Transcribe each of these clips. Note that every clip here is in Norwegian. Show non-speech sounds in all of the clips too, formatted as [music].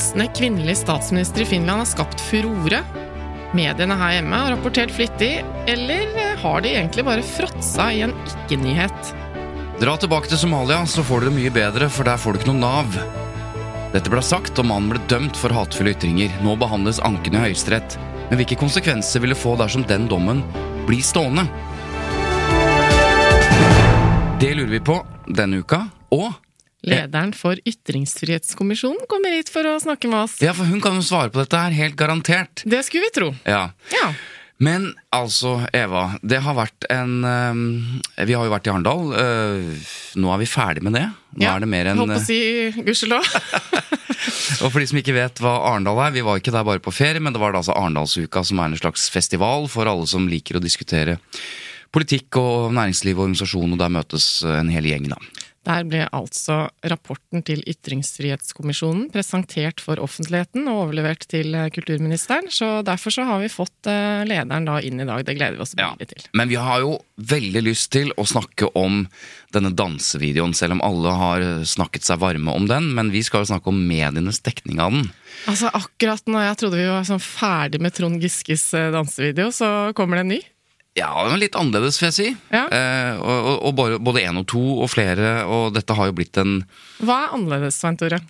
En kvinnelig statsminister i Finland har skapt furore. Mediene her hjemme har rapportert flittig, eller har de egentlig bare fråtsa i en ikke-nyhet? Dra tilbake til Somalia, så får du det mye bedre, for der får du ikke noe Nav. Dette ble sagt, og mannen ble dømt for hatefulle ytringer. Nå behandles anken i Høyesterett. Men hvilke konsekvenser vil det få dersom den dommen blir stående? Det lurer vi på denne uka, og Lederen for Ytringsfrihetskommisjonen kommer hit for å snakke med oss. Ja, for hun kan jo svare på dette her, helt garantert. Det skulle vi tro. Ja. Ja. Men altså, Eva, det har vært en øh, Vi har jo vært i Arendal. øh, nå er vi ferdig med det. Nå ja. er det mer enn Holdt på å si gudskjelov. [laughs] Og for de som ikke vet hva Arendal er, vi var ikke der bare på ferie, men det var da altså Arendalsuka, som er en slags festival for alle som liker å diskutere politikk og næringsliv og organisasjon, og der møtes en hel gjeng, da. Der ble altså rapporten til Ytringsfrihetskommisjonen presentert for offentligheten og overlevert til eh, kulturministeren, så derfor så har vi fått eh, lederen da inn i dag. Det gleder vi oss veldig til. Men vi har jo veldig lyst til å snakke om denne dansevideoen, selv om alle har snakket seg varme om den. Men vi skal jo snakke om medienes dekning av den. Altså Akkurat når jeg trodde vi var sånn ferdig med Trond Giskes eh, dansevideo, så kommer det en ny. Ja, litt annerledes, vil jeg si. Ja. Eh, og og, og både én og to og flere, og dette har jo blitt en Hva er annerledes, Svein Tore?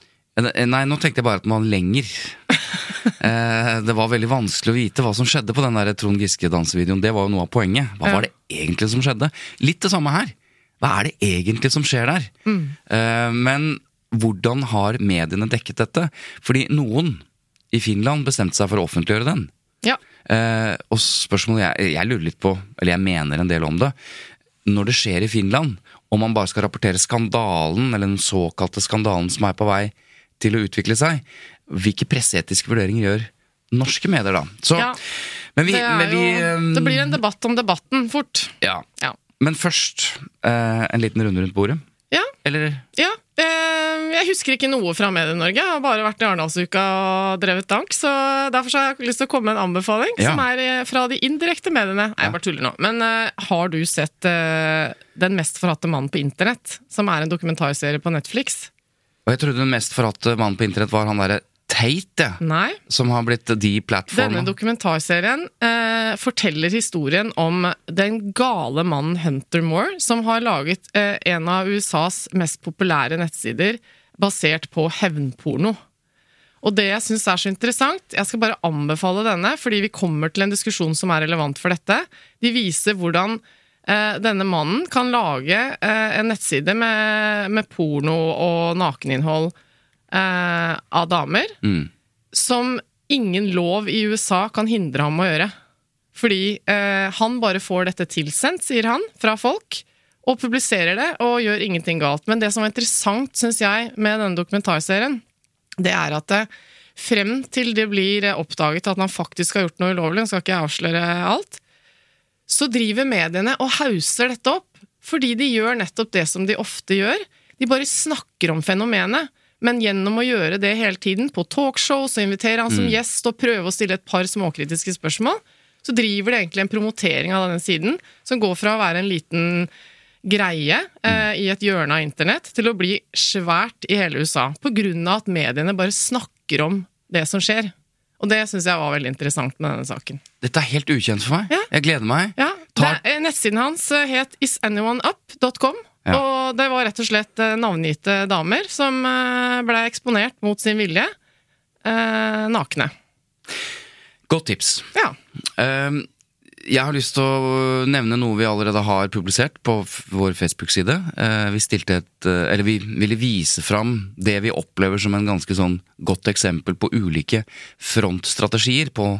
Nei, nå tenkte jeg bare at man lenger. [laughs] eh, det var veldig vanskelig å vite hva som skjedde på den der Trond Giske-dansevideoen. Det var jo noe av poenget. Hva Ja. var det egentlig som skjedde? Litt det samme her. Hva er det egentlig som skjer der? Eh, men hvordan har mediene dekket dette? Fordi noen i Finland bestemte seg for å offentliggjøre den. Ja. Eh, og spørsmålet jeg, jeg lurer litt på, eller jeg mener en del om det Når det skjer i Finland, om man bare skal rapportere skandalen, eller den såkalte skandalen som er på vei til å utvikle seg, hvilke presseetiske vurderinger gjør norske medier da? Så, Ja, men vi, Det, men vi jo, eh, det blir en debatt om debatten fort. ja. Ja. Men først eh, en liten runde rundt bordet. Ja, Eller ja. Eh, jeg husker ikke noe fra Medie-Norge. Jeg har bare vært i Arendalsuka og drevet dank. Så derfor så har jeg lyst til å komme med en anbefaling Ja. som er eh, fra de indirekte mediene. Nei, jeg bare tuller nå. Men uh, har du sett uh, Den mest forhatte mannen på internett? Som er en dokumentarserie på Netflix? Og jeg trodde den mest forhatte mannen på internett var han derre Tate. Nei. Som har blitt Denne de-platforma. dokumentarserien eh, forteller historien om den gale mannen Hunter Moore, som har laget eh, en av USAs mest populære nettsider basert på hevnporno. Og det jeg syns er så interessant, jeg skal bare anbefale denne, fordi vi kommer til en diskusjon som er relevant for dette. De viser hvordan eh, denne mannen kan lage eh, en nettside med, med porno og nakeninnhold eh, av damer Mm. som ingen lov i USA kan hindre ham å gjøre. Fordi eh, han bare får dette tilsendt, sier han, fra folk, og publiserer det og gjør ingenting galt. Men det som var interessant, syns jeg, med denne dokumentarserien, det er at det, frem til det blir eh, oppdaget at han faktisk har gjort noe ulovlig, skal ikke jeg avsløre alt, så driver mediene og hauser dette opp. Fordi de gjør nettopp det som de ofte gjør. De bare snakker om fenomenet. Men gjennom å gjøre det hele tiden, på talkshow, så inviterer han som gjest og prøver å stille et par småkritiske spørsmål, så driver det egentlig en promotering av denne siden, som går fra å være en liten greie eh, i et hjørne av internett til å bli svært i hele USA. På grunn av at mediene bare snakker om det som skjer. Og det syns jeg var veldig interessant med denne saken. Dette er helt ukjent for meg. Ja. Jeg gleder meg. Ja, Tar- det, Nettsiden hans eh, het isanyoneUp.com, Ja. Og det var rett og slett eh, navngitte damer som eh, ble eksponert mot sin vilje eh, nakne. Godt tips. Ja. Ehm, jeg har lyst til å nevne noe vi allerede har publisert på vår Facebook-side. Eh, vi eh, Eller vi ville vise fram det vi opplever som en ganske sånn godt eksempel på ulike frontstrategier på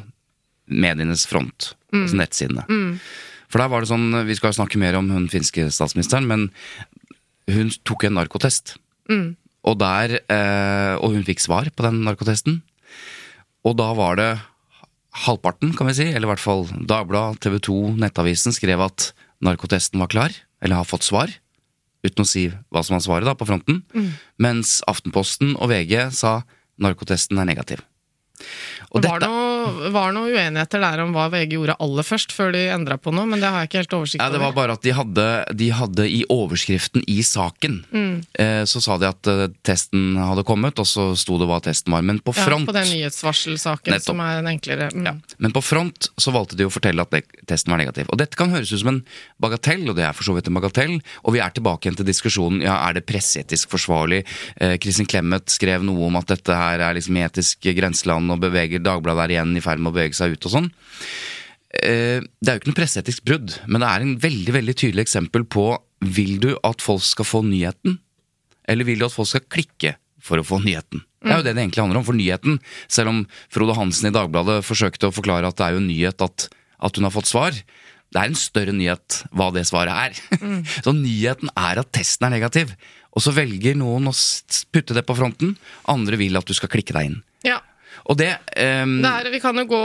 medienes front, altså nettsidene. For der var det sånn Vi skal snakke mer om hun finske statsministeren, men hun tok en narkotest. Og der eh, Og hun fikk svar på den narkotesten. Og da var det halvparten, kan vi si, eller i hvert fall Dagbladet, TV 2, Nettavisen skrev at narkotesten var klar, eller har fått svar. Uten å si hva som var svaret da, på fronten. Mens Aftenposten og VG sa narkotesten er negativ. Og Det var dette, noe, var noen uenigheter der om hva VG gjorde aller først, før de endra på noe, men det har jeg ikke helt oversikt over. ja, det var bare at de hadde, de hadde i overskriften i saken, Mm. eh, så sa de at eh, testen hadde kommet, og så sto det hva testen var. Men på front Ja, på den nyhetsvarselsaken, Nettopp. som er en enklere mm. Men på front så valgte de å fortelle at det- testen var negativ. Og dette kan høres ut som en bagatell, og det er for så vidt en bagatell. Og vi er tilbake igjen til diskusjonen ja, er det presseetisk forsvarlig. Eh, Kristin Clemet skrev noe om at dette her er liksom etisk grenseland, og beveger Dagbladet er igjen i ferd med å bevege seg ut og sånn. Eh, det er jo ikke noe presseetisk brudd, men det er en veldig veldig tydelig eksempel på vil du at folk skal få nyheten, eller vil du at folk skal klikke for å få nyheten? Det er jo det det egentlig handler om. For nyheten, selv om Frode Hansen i Dagbladet forsøkte å forklare at det er jo en nyhet at, at hun har fått svar, det er en større nyhet hva det svaret er. [laughs] Så nyheten er at testen er negativ. Og så velger noen å putte det på fronten, andre vil at du skal klikke deg inn. Ja. Og det, um... Det er, vi kan jo gå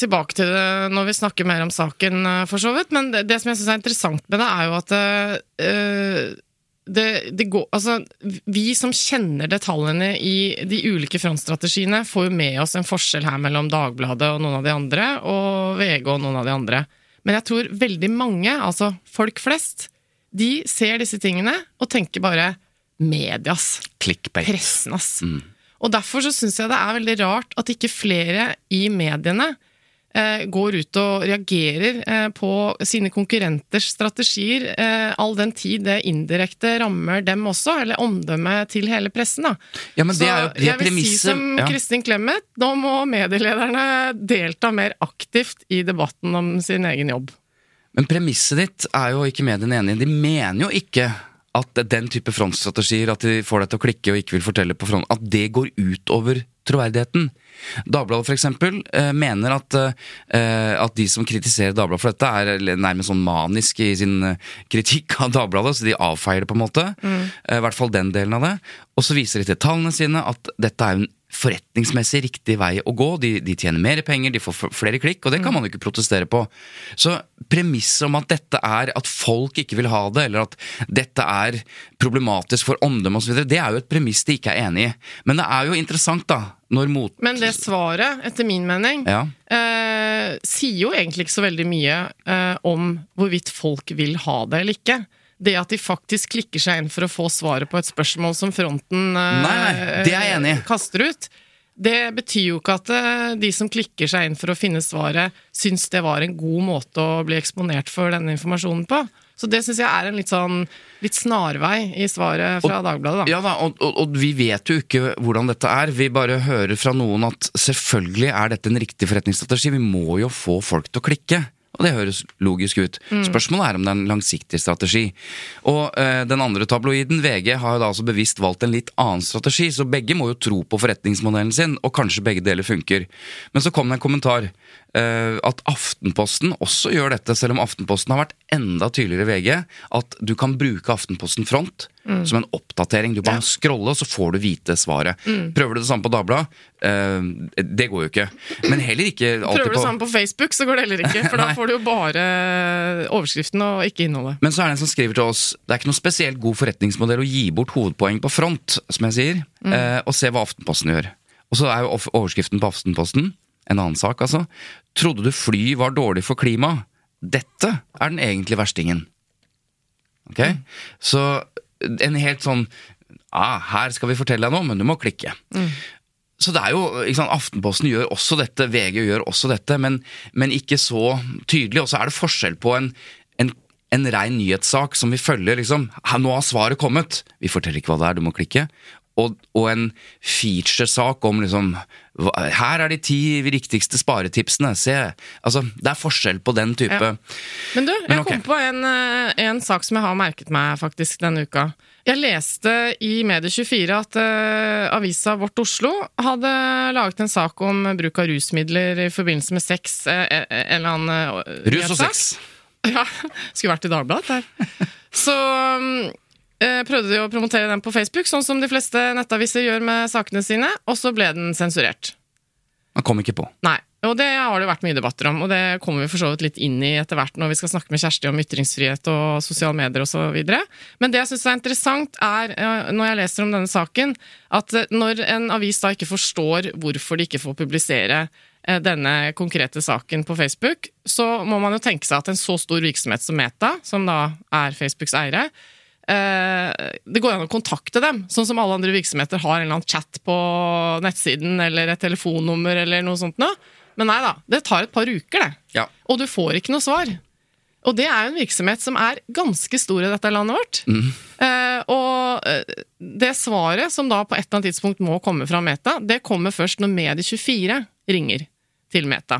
tilbake til det når vi snakker mer om saken, eh, for så vidt. Men det, det som jeg syns er interessant med det, er jo at uh, det, det går, altså, vi som kjenner detaljene i de ulike frontstrategiene, får jo med oss en forskjell her mellom Dagbladet og noen av de andre, og VG og noen av de andre. Men jeg tror veldig mange, altså folk flest, de ser disse tingene og tenker bare medias clickbait. pressen, ass. Og derfor så syns jeg det er veldig rart at ikke flere i mediene eh, går ut og reagerer eh, på sine konkurrenters strategier, eh, all den tid det indirekte rammer dem også, eller omdømmet til hele pressen. da. Ja, men det er jo det jeg vil si som ja. Kristin Clemet, nå må medielederne delta mer aktivt i debatten om sin egen jobb. Men premisset ditt er jo ikke mediene enig i. De mener jo ikke at den type frontstrategier, at de får deg til å klikke og ikke vil fortelle på front, at det går utover troverdigheten. Dagbladet eksempel eh, mener at, eh, at de som kritiserer Dagbladet for dette, er nærmest sånn maniske i sin eh, kritikk av Dagbladet, så de avfeier det på en måte. Mm. I hvert fall den delen av det. Og så viser de til tallene sine at dette er en forretningsmessig riktig vei å gå. De, de tjener mer penger, de får flere klikk, og det kan man jo ikke protestere på. Så premisset om at dette er at folk ikke vil ha det, eller at dette er problematisk for omdømmet osv., det er jo et premiss de ikke er enig i. Men det er jo interessant, da, mot... Men det svaret, etter min mening, Ja. eh, sier jo egentlig ikke så veldig mye eh, om hvorvidt folk vil ha det eller ikke. Det at de faktisk klikker seg inn for å få svaret på et spørsmål som fronten eh, Nei, nei, det er jeg enig kaster ut, det betyr jo ikke at eh, de som klikker seg inn for å finne svaret, syns det var en god måte å bli eksponert for denne informasjonen på. Så det syns jeg er en litt sånn litt snarvei i svaret fra Dagbladet, da. Ja da, og, og, og vi vet jo ikke hvordan dette er. Vi bare hører fra noen at selvfølgelig er dette en riktig forretningsstrategi. Vi må jo få folk til å klikke. Og det høres logisk ut. Spørsmålet er om det er en langsiktig strategi. Og eh, den andre tabloiden, VG, har jo da altså bevisst valgt en litt annen strategi, så begge må jo tro på forretningsmodellen sin, og kanskje begge deler funker. Men så kom det en kommentar. Eh, at Aftenposten også gjør dette, selv om Aftenposten har vært enda tydeligere i VG, at du kan bruke Aftenposten Front som en oppdatering. Du bare scrolle, og så får du vite svaret. Prøver du det samme på Dagbladet? Eh, det går jo ikke. Men heller ikke alltid Prøver du det samme på Facebook, så går det heller ikke. [laughs] For da får du jo bare overskriften og ikke innholdet. Men så er det en som skriver til oss Det er ikke noe spesielt god forretningsmodell å gi bort hovedpoeng på front, som jeg sier, eh, og se hva Aftenposten gjør. Og så er jo overskriften på Aftenposten, en annen sak altså, Trodde du fly var dårlig for klimaet? Dette er den egentlige verstingen. Ok? Så en helt sånn ah, Her skal vi fortelle deg noe, men du må klikke. Så det er jo, sant, Aftenposten gjør også dette, VG gjør også dette, men, men ikke så tydelig. Og så er det forskjell på en, en en rein nyhetssak som vi følger. liksom, Nå har svaret kommet! Vi forteller ikke hva det er, du må klikke. Og, og en featuresak om liksom Her er de ti riktigste sparetipsene, se! Altså, Det er forskjell på den type Ja. Men du, jeg Men okay. kom på en, eh, en sak som jeg har merket meg faktisk denne uka. Jeg leste i Medie24 at uh, avisa Vårt Oslo hadde laget en sak om bruk av rusmidler i forbindelse med sex. eh, en eller annen uh, Rus og sex. Ja, [laughs] skulle vært i Dagbladet der. Så eh, prøvde de å promotere den på Facebook, sånn som de fleste nettaviser gjør med sakene sine, og så ble den sensurert. Man kom ikke på. Nei, og det har det vært mye debatter om, og det kommer vi for så vidt litt inn i etter hvert når vi skal snakke med Kjersti om ytringsfrihet og sosiale medier osv. Men det jeg syns er interessant, er, eh, når jeg leser om denne saken, at eh, når en avis da ikke forstår hvorfor de ikke får publisere eh, denne konkrete saken på Facebook, så må man jo tenke seg at en så stor virksomhet som Meta, som da er Facebooks eiere, eh, det går an å kontakte dem, sånn som alle andre virksomheter har en eller annen chat på nettsiden eller et telefonnummer eller noe sånt noe. Men nei da, det tar et par uker, det. Ja. Og du får ikke noe svar. Og det er jo en virksomhet som er ganske stor i dette landet vårt. Eh, og eh, det svaret som da på et eller annet tidspunkt må komme fra Meta, det kommer først når Medie24 ringer til Meta.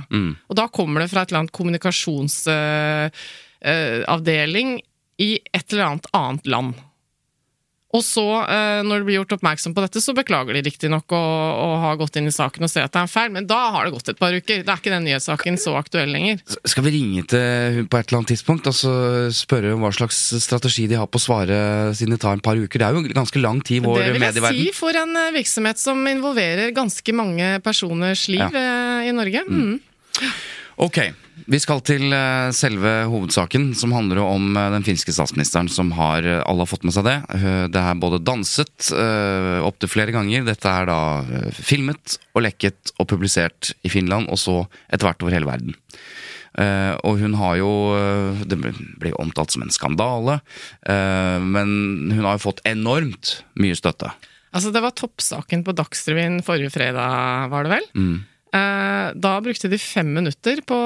Og da kommer det fra et eller annet kommunikasjonsavdeling eh, avdeling i et eller annet annet land. Og så, eh, når det blir gjort oppmerksom på dette, så beklager de riktignok å, å ha gått inn i saken og se at det er en feil, men da har det gått et par uker. Da er ikke den nyhetssaken så aktuell lenger. Skal vi ringe til hun på et eller annet tidspunkt og så spørre om hva slags strategi de har på å svare siden det tar en par uker? Det er jo ganske lang tid i vår det vil jeg si for en eh, virksomhet som involverer ganske mange personers liv ja. i Norge. Mm. Ok, vi skal til eh, selve hovedsaken, som handler om eh, den finske statsministeren som har eh, Alle har fått med seg det. Det er både danset opptil flere ganger. Dette er da filmet og lekket og publisert i Finland, og så etter hvert over hele verden. Uh, og hun har jo Det blir jo omtalt som en skandale, Uh, men hun har jo fått enormt mye støtte. Altså, det var toppsaken på Dagsrevyen forrige fredag, var det vel? Eh, da brukte de fem minutter på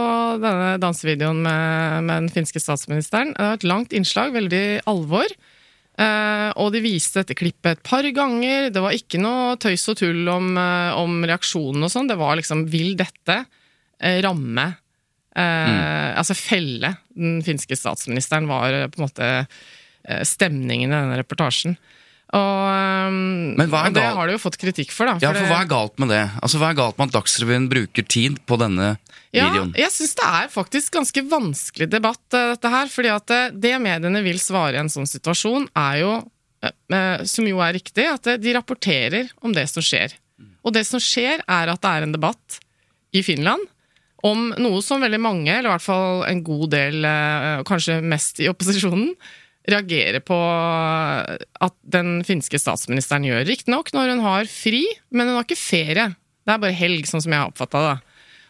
denne dansevideoen med, med den finske statsministeren. Det var et langt innslag, veldig alvor. Eh, og de viste dette klippet et par ganger. Det var ikke noe tøys og tull om, eh, om reaksjonen og sånn. Det var liksom Vil dette eh, ramme eh, Altså felle den finske statsministeren, var eh, på en måte eh, stemningen i denne reportasjen. Og, eh, Men hva er og det har de jo fått kritikk for, da. Ja, for for hva er galt med det? Altså, Hva er galt med at Dagsrevyen bruker tid på denne videoen? Ja, jeg syns det er faktisk ganske vanskelig debatt, eh, dette her. fordi at eh, det mediene vil svare i en sånn situasjon, er jo, eh, som jo er riktig, at de rapporterer om det som skjer. Og det som skjer, er at det er en debatt i Finland om noe som veldig mange, eller i hvert fall en god del, kanskje mest i opposisjonen, reagerer på at den finske statsministeren gjør. Riktignok når hun har fri, men hun har ikke ferie. Det er bare helg, sånn som jeg har oppfatta det.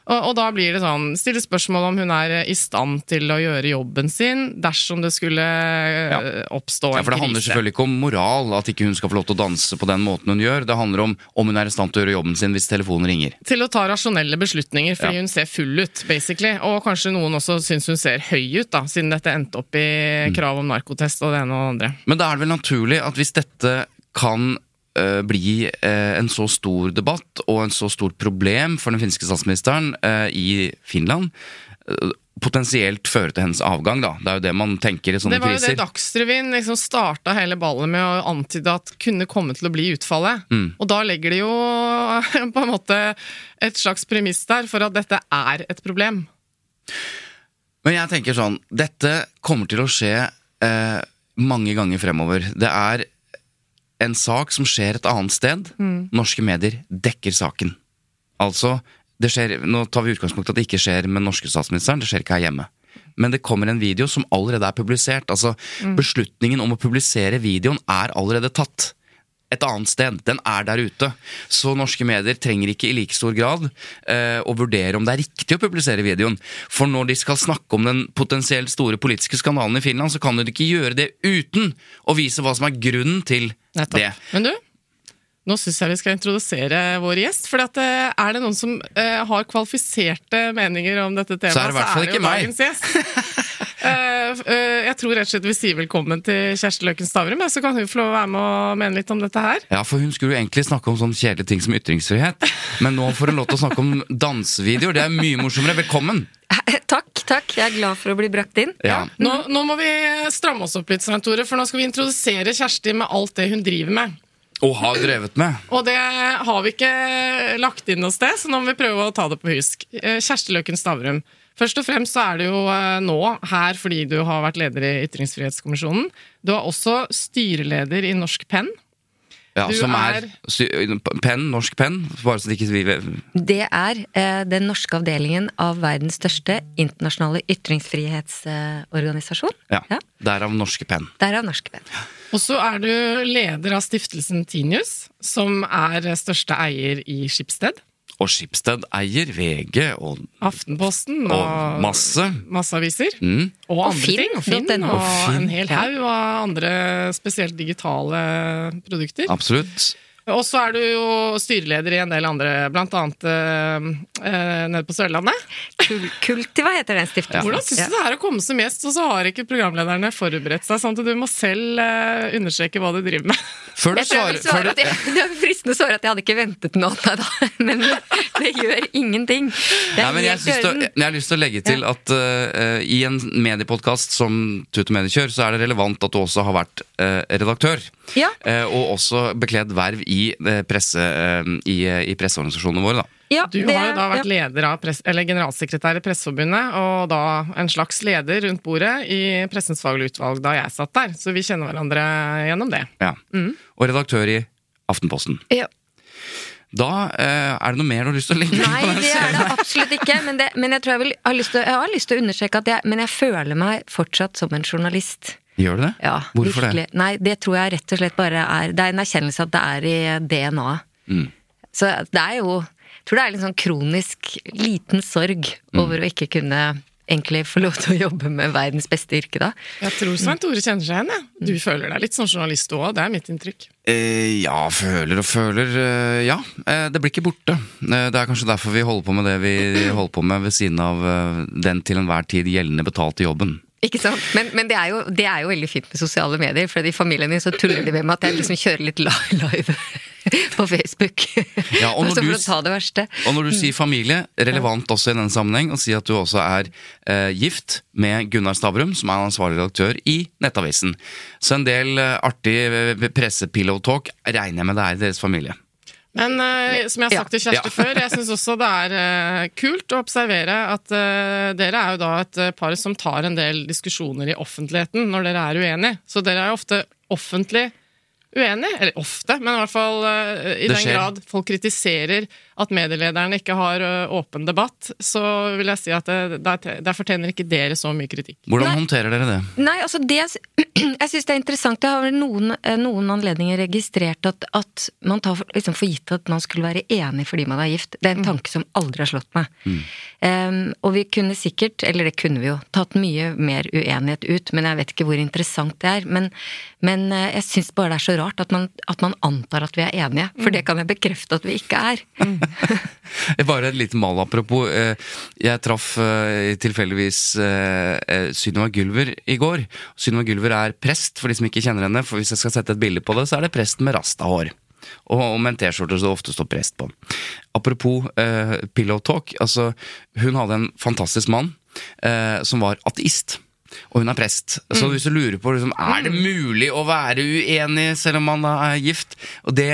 Og, og da blir det sånn Stille spørsmål om hun er i stand til å gjøre jobben sin dersom det skulle ja. oppstå en krise. Ja, for Det handler selvfølgelig ikke om moral, at ikke hun skal få lov til å danse på den måten hun gjør. Det handler om om hun er i stand til å gjøre jobben sin hvis telefonen ringer. Til å ta rasjonelle beslutninger, fordi Ja. hun ser full ut, basically. Og kanskje noen også syns hun ser høy ut, da, siden dette endte opp i Mm. krav om narkotest og det ene og det andre. Men da er det vel naturlig at hvis dette kan eh, bli eh, en så stor debatt og en så stort problem for den finske statsministeren eh, i Finland, eh, potensielt føre til hennes avgang, da. Det er jo det man tenker i sånne kriser. Det var jo det Dagsrevyen liksom starta hele ballet med å antyde at kunne komme til å bli utfallet. Mm. Og da legger de jo på en måte et slags premiss der for at dette er et problem. Men jeg tenker sånn, dette kommer til å skje eh, mange ganger fremover. Det er en sak som skjer et annet sted. Norske medier dekker saken. Altså, det skjer, nå tar vi utgangspunkt i at det ikke skjer med norske statsministeren, det skjer ikke her hjemme. Men det kommer en video som allerede er publisert. Altså, Beslutningen om å publisere videoen er allerede tatt et annet sted. Den er der ute. Så norske medier trenger ikke i like stor grad eh, å vurdere om det er riktig å publisere videoen. For når de skal snakke om den potensielt store politiske skandalen i Finland, så kan de ikke gjøre det uten å vise hva som er grunnen til Nettopp. det. Men du, nå syns jeg vi skal introdusere vår gjest. For at, eh, er det noen som eh, har kvalifiserte meninger om dette temaet, Så er det i hvert fall jo meg. dagens gjest. [laughs] Eh, eh, tror rett og slett vi sier velkommen til Kjersti Løken Stavrum, så kan hun få lov å være med og mene litt om dette her. Ja, for hun skulle jo egentlig snakke om sånne kjedelige ting som ytringsfrihet. Men nå får hun lov til å snakke om dansevideoer. Det er mye morsommere. Velkommen! Takk, takk. Jeg er glad for å bli brakt inn. Ja. Nå, nå må vi stramme oss opp litt, Svein Tore, for nå skal vi introdusere Kjersti med alt det hun driver med. Og har drevet med. Og det har vi ikke lagt inn noe sted, så nå må vi prøve å ta det på husk. Eh, Kjersti Løken Stavrum. Først og fremst så er du jo eh, nå her fordi du har vært leder i Ytringsfrihetskommisjonen. Du er også styreleder i Norsk Penn. Ja, Du som er, er- penn, norsk penn, bare så det ikke vi Det er eh, den norske avdelingen av verdens største internasjonale ytringsfrihetsorganisasjon. Ja, Ja. Derav norske penn. Derav Norske Penn. Og så er du leder av stiftelsen Tinius, som er største eier i Skipsted. Og Skipsted eier VG og, Aftenposten og, og masse. masse aviser. Mm. Og, Og andre Finn, ting. og Finn, Finn. og Og Finn. en hel haug av andre spesielt digitale produkter. Absolutt. Og så er du jo styreleder i en del andre, blant annet eh, eh, nede på Sørlandet. Kul Kultiva heter den stiftelsen. Hvordan syns du det er å komme som gjest, og så har ikke programlederne forberedt seg, sånn at du må selv eh, understreke hva du driver med? Før du Jeg tror jeg svarer, svare før at jeg, [laughs] det er fristende å svare at jeg hadde ikke ventet noe av deg da, men det gjør ingenting. Det Nei, men jeg, det- orden. jeg har lyst til å legge til at eh, i en mediepodkast som Tut og Mediekjør, så er det relevant at du også har vært eh, redaktør. Ja. Eh, og også bekledd verv i, eh, presse, eh, i, i presseorganisasjonene våre, da. Ja, Du det har jo da vært ja. leder av press, eller generalsekretær i Presseforbundet, og da en slags leder rundt bordet i Pressens faglige utvalg da jeg satt der. Så vi kjenner hverandre gjennom det. Ja. Og redaktør i Aftenposten. Ja. Da eh, er det noe mer du har lyst til å legge Nei, på den det er det absolutt ikke. Men, det, men jeg tror jeg, vil, har lyst til, jeg har lyst til å understreke at jeg, men jeg føler meg fortsatt som en journalist. Gjør du det? Ja, Hvorfor virkelig. det? Nei, det tror jeg rett og slett bare er Det er en erkjennelse at det er i DNA-et. Mm. Så det er jo Jeg tror det er en sånn kronisk liten sorg Mm. over å ikke kunne egentlig få lov til å jobbe med verdens beste yrke, da. Jeg tror Svein Tore kjenner seg igjen. jeg. Du føler deg litt som journalist òg, det er mitt inntrykk. Eh, ja, føler og føler. Eh, ja, eh, det blir ikke borte. Eh, det er kanskje derfor vi holder på med det vi holder på med ved siden av eh, den til enhver tid gjeldende betalte jobben. Ikke sant? Men, men det, er jo, det er jo veldig fint med sosiale medier, for i familien min så tuller de med meg at jeg liksom kjører litt live [laughs] på Facebook. Ja, og [laughs] når Altså du ta det verste. Og når du sier familie, relevant også i denne sammenheng, å si at du også er eh, gift med Gunnar Stavrum, som er ansvarlig redaktør i Nettavisen. Så en del eh, artig eh, pressepillow-talk regner jeg med det er i deres familie. Men uh, som jeg har sagt til Kjersti Ja. før, jeg syns også det er uh, kult å observere at uh, dere er jo da et par som tar en del diskusjoner i offentligheten når dere er uenige. Så dere er jo ofte offentlig uenige. Eller ofte, men i hvert fall i Det den skjer. grad folk kritiserer at medielederne ikke har eh, åpen debatt, så vil jeg si at det, der, der fortjener ikke dere så mye kritikk. Hvordan Nei. håndterer dere det? Nei, altså det Jeg [clears throat] syns det er interessant. Jeg har vel noen, eh, noen anledninger registrert at, at man tar for, liksom for gitt at man skulle være enig fordi man er gift. Det er en tanke som aldri har slått meg. Em, og vi kunne sikkert, eller det kunne vi jo, tatt mye mer uenighet ut, men jeg vet ikke hvor interessant det er. Men, men eh, jeg syns bare det er så rart at man, at man antar at vi er enige, for det kan jeg bekrefte at vi ikke er. [laughs] Bare et lite mal apropos. eh, Jeg traff eh, tilfeldigvis eh, Synnøve Gylver i går. Synnøve Gylver er prest, for de som ikke kjenner henne. For hvis jeg skal sette et bilde på det, så er det presten med rastahår. Og, og med en T-skjorte som det ofte står prest på. Apropos uh, pillow talk. Altså, hun hadde en fantastisk mann uh, som var ateist. Og hun er prest. Så hvis du lurer på liksom, er det mulig å være uenig selv om man da er gift Og det,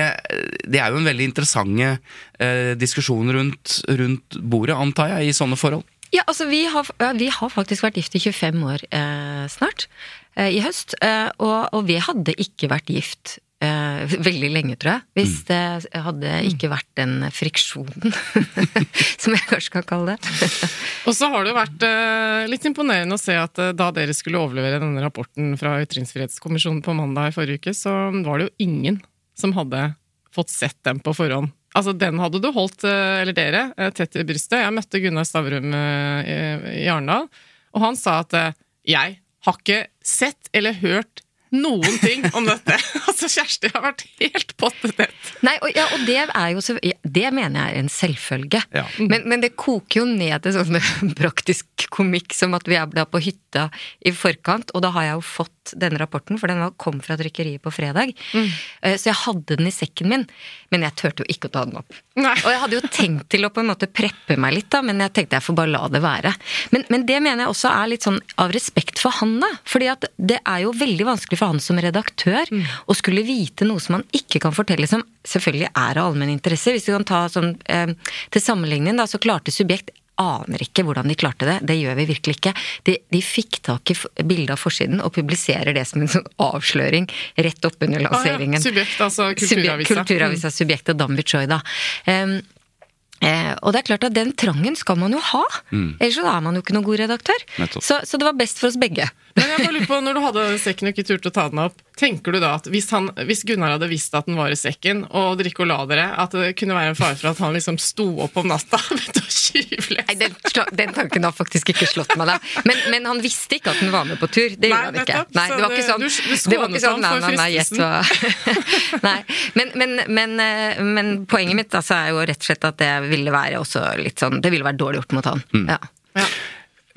det er jo en veldig interessant eh, diskusjon rundt, rundt bordet, antar jeg, i sånne forhold. Ja, altså vi har, vi har faktisk vært gift i 25 år eh, snart, eh, i høst. Eh, og, og vi hadde ikke vært gift eh, veldig lenge, tror jeg, hvis det hadde ikke vært den friksjonen, [laughs] som jeg kanskje kan kalle det. [laughs] Og så har det jo vært eh, litt imponerende å se at eh, da dere skulle overlevere denne rapporten fra Ytringsfrihetskommisjonen på mandag i forrige uke, så var det jo ingen som hadde fått sett den på forhånd. Altså, den hadde du holdt, eh, eller dere, eh, tett i brystet. Jeg møtte Gunnar Stavrum eh, i, i Arendal, og han sa at jeg har ikke sett eller hørt noen ting om dette. [laughs] Altså, Kjersti har vært helt pottetett. Nei, og, ja, og det er jo så, ja, Det mener jeg er en selvfølge. Ja. Men, men det koker jo ned til sånn [laughs] praktisk komikk som at vi er på hytta i forkant, og da har jeg jo fått denne rapporten, for den kom fra trykkeriet på fredag. Mm. Så jeg hadde den i sekken min, men jeg turte jo ikke å ta den opp. Nei. Og jeg hadde jo tenkt til å på en måte preppe meg litt, da, men jeg tenkte jeg får bare la det være. Men, men det mener jeg også er litt sånn av respekt for han, da. Fordi at det er jo veldig vanskelig for han som redaktør å skulle vite noe som han ikke kan fortelle, som selvfølgelig er av allmenn interesse. Hvis du kan ta sånn eh, til sammenligning, da, så klarte Subjekt aner ikke hvordan de klarte det. Det gjør vi virkelig ikke. De, de fikk tak i bildet av forsiden og publiserer det som en sånn avsløring rett oppunder lanseringen. Subjekt, altså Kulturavisa. Kulturavisa Subjekt og Choida. Da. Um, eh, og det er klart at den trangen skal man jo ha. Ellers så er man jo ikke noen god redaktør. Så, så det var best for oss begge. Men jeg bare lurer på, når du hadde sekken og ikke turte å ta den opp, tenker du da at hvis, han, hvis Gunnar hadde visst at den var i sekken, og dere ikke la dere, at det kunne være en fare for at han liksom sto opp om natta [laughs] og tyvleste? Nei, den, den tanken har faktisk ikke slått meg, da. Men, men han visste ikke at den var med på tur. Det Nei, gjorde han ikke. nettopp. Nei, det var ikke sånn. du- du Det var ikke sånn, nei, nei, nei, gjett hva Nei. Men, men, men, eh, men poenget mitt altså, er jo rett og slett at det ville være også litt sånn Det ville vært dårlig gjort mot han. Ja. Ja.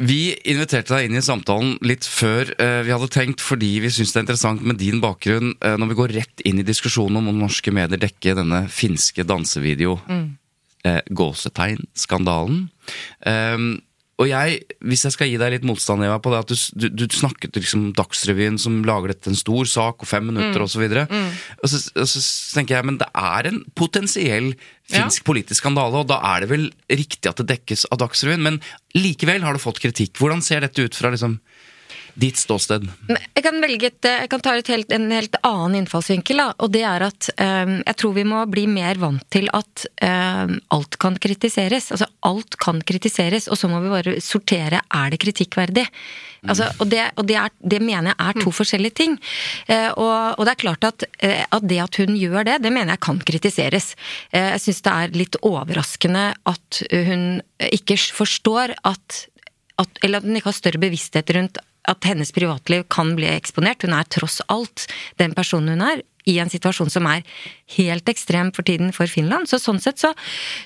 Vi inviterte deg inn i samtalen litt før eh, vi hadde tenkt, fordi vi syns det er interessant med din bakgrunn eh, når vi går rett inn i diskusjonen om om norske medier dekker denne finske dansevideo eh, gåsetegn-skandalen. Um, og jeg, hvis jeg skal gi deg litt motstand Eva, på det at du, du, du snakket liksom Dagsrevyen som lager dette en stor sak, og fem minutter og osv. Og, så, og så tenker jeg, men det er en potensiell finsk politisk skandale, og da er det vel riktig at det dekkes av Dagsrevyen. Men likevel har det fått kritikk. Hvordan ser dette ut fra liksom ditt ståsted? Jeg kan velge et, jeg kan ta et helt, en helt annen innfallsvinkel, da, og det er at eh, jeg tror vi må bli mer vant til at eh, alt kan kritiseres. Altså alt kan kritiseres, og så må vi bare sortere er det kritikkverdig. Altså, og det, og det, er, det mener jeg er to forskjellige ting. Eh, og, og det er klart at, eh, at det at hun gjør det, det mener jeg kan kritiseres. Eh, jeg syns det er litt overraskende at hun ikke forstår at at, eller at hun ikke har større bevissthet rundt at hennes privatliv kan bli eksponert. Hun er tross alt den personen hun er, i en situasjon som er helt ekstrem for tiden for Finland. Så sånn sett så,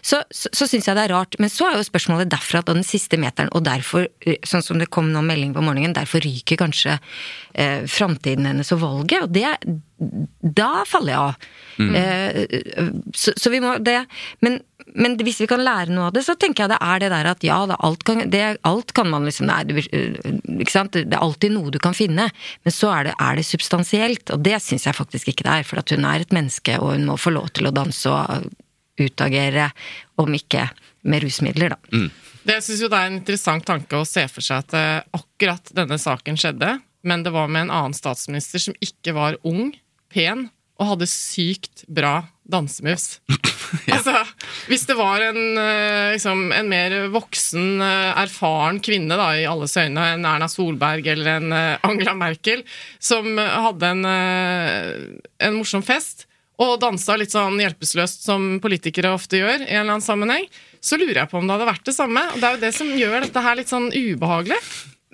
så, så, så syns jeg det er rart. Men så er jo spørsmålet derfra at den siste meteren, og derfor, eh, sånn som det kom nå melding på morgenen, derfor ryker kanskje eh, framtiden hennes og valget. Og det Da faller jeg av. Eh, så, så vi må det men, men hvis vi kan lære noe av det, så tenker jeg det er det der at ja, det, alt, kan, det, alt kan man liksom Nei, du, ikke sant? det er alltid noe du kan finne. Men så er det, er det substansielt, og det syns jeg faktisk ikke det er. For at hun er et menneske, og hun må få lov til å danse og utagere, om ikke med rusmidler, da. Det synes jo det er en interessant tanke å se for seg at eh, akkurat denne saken skjedde, men det var med en annen statsminister som ikke var ung, pen og hadde sykt bra dansemoves. [laughs] Altså, hvis det var en, eh, liksom, en mer voksen, eh, erfaren kvinne da, i alles øyne, en Erna Solberg eller en eh, Angela Merkel, som hadde en, en morsom fest, og dansa litt sånn hjelpeløst som politikere ofte gjør, i en eller annen sammenheng, så lurer jeg på om det hadde vært det samme. Og det er jo det som gjør dette her litt sånn ubehagelig.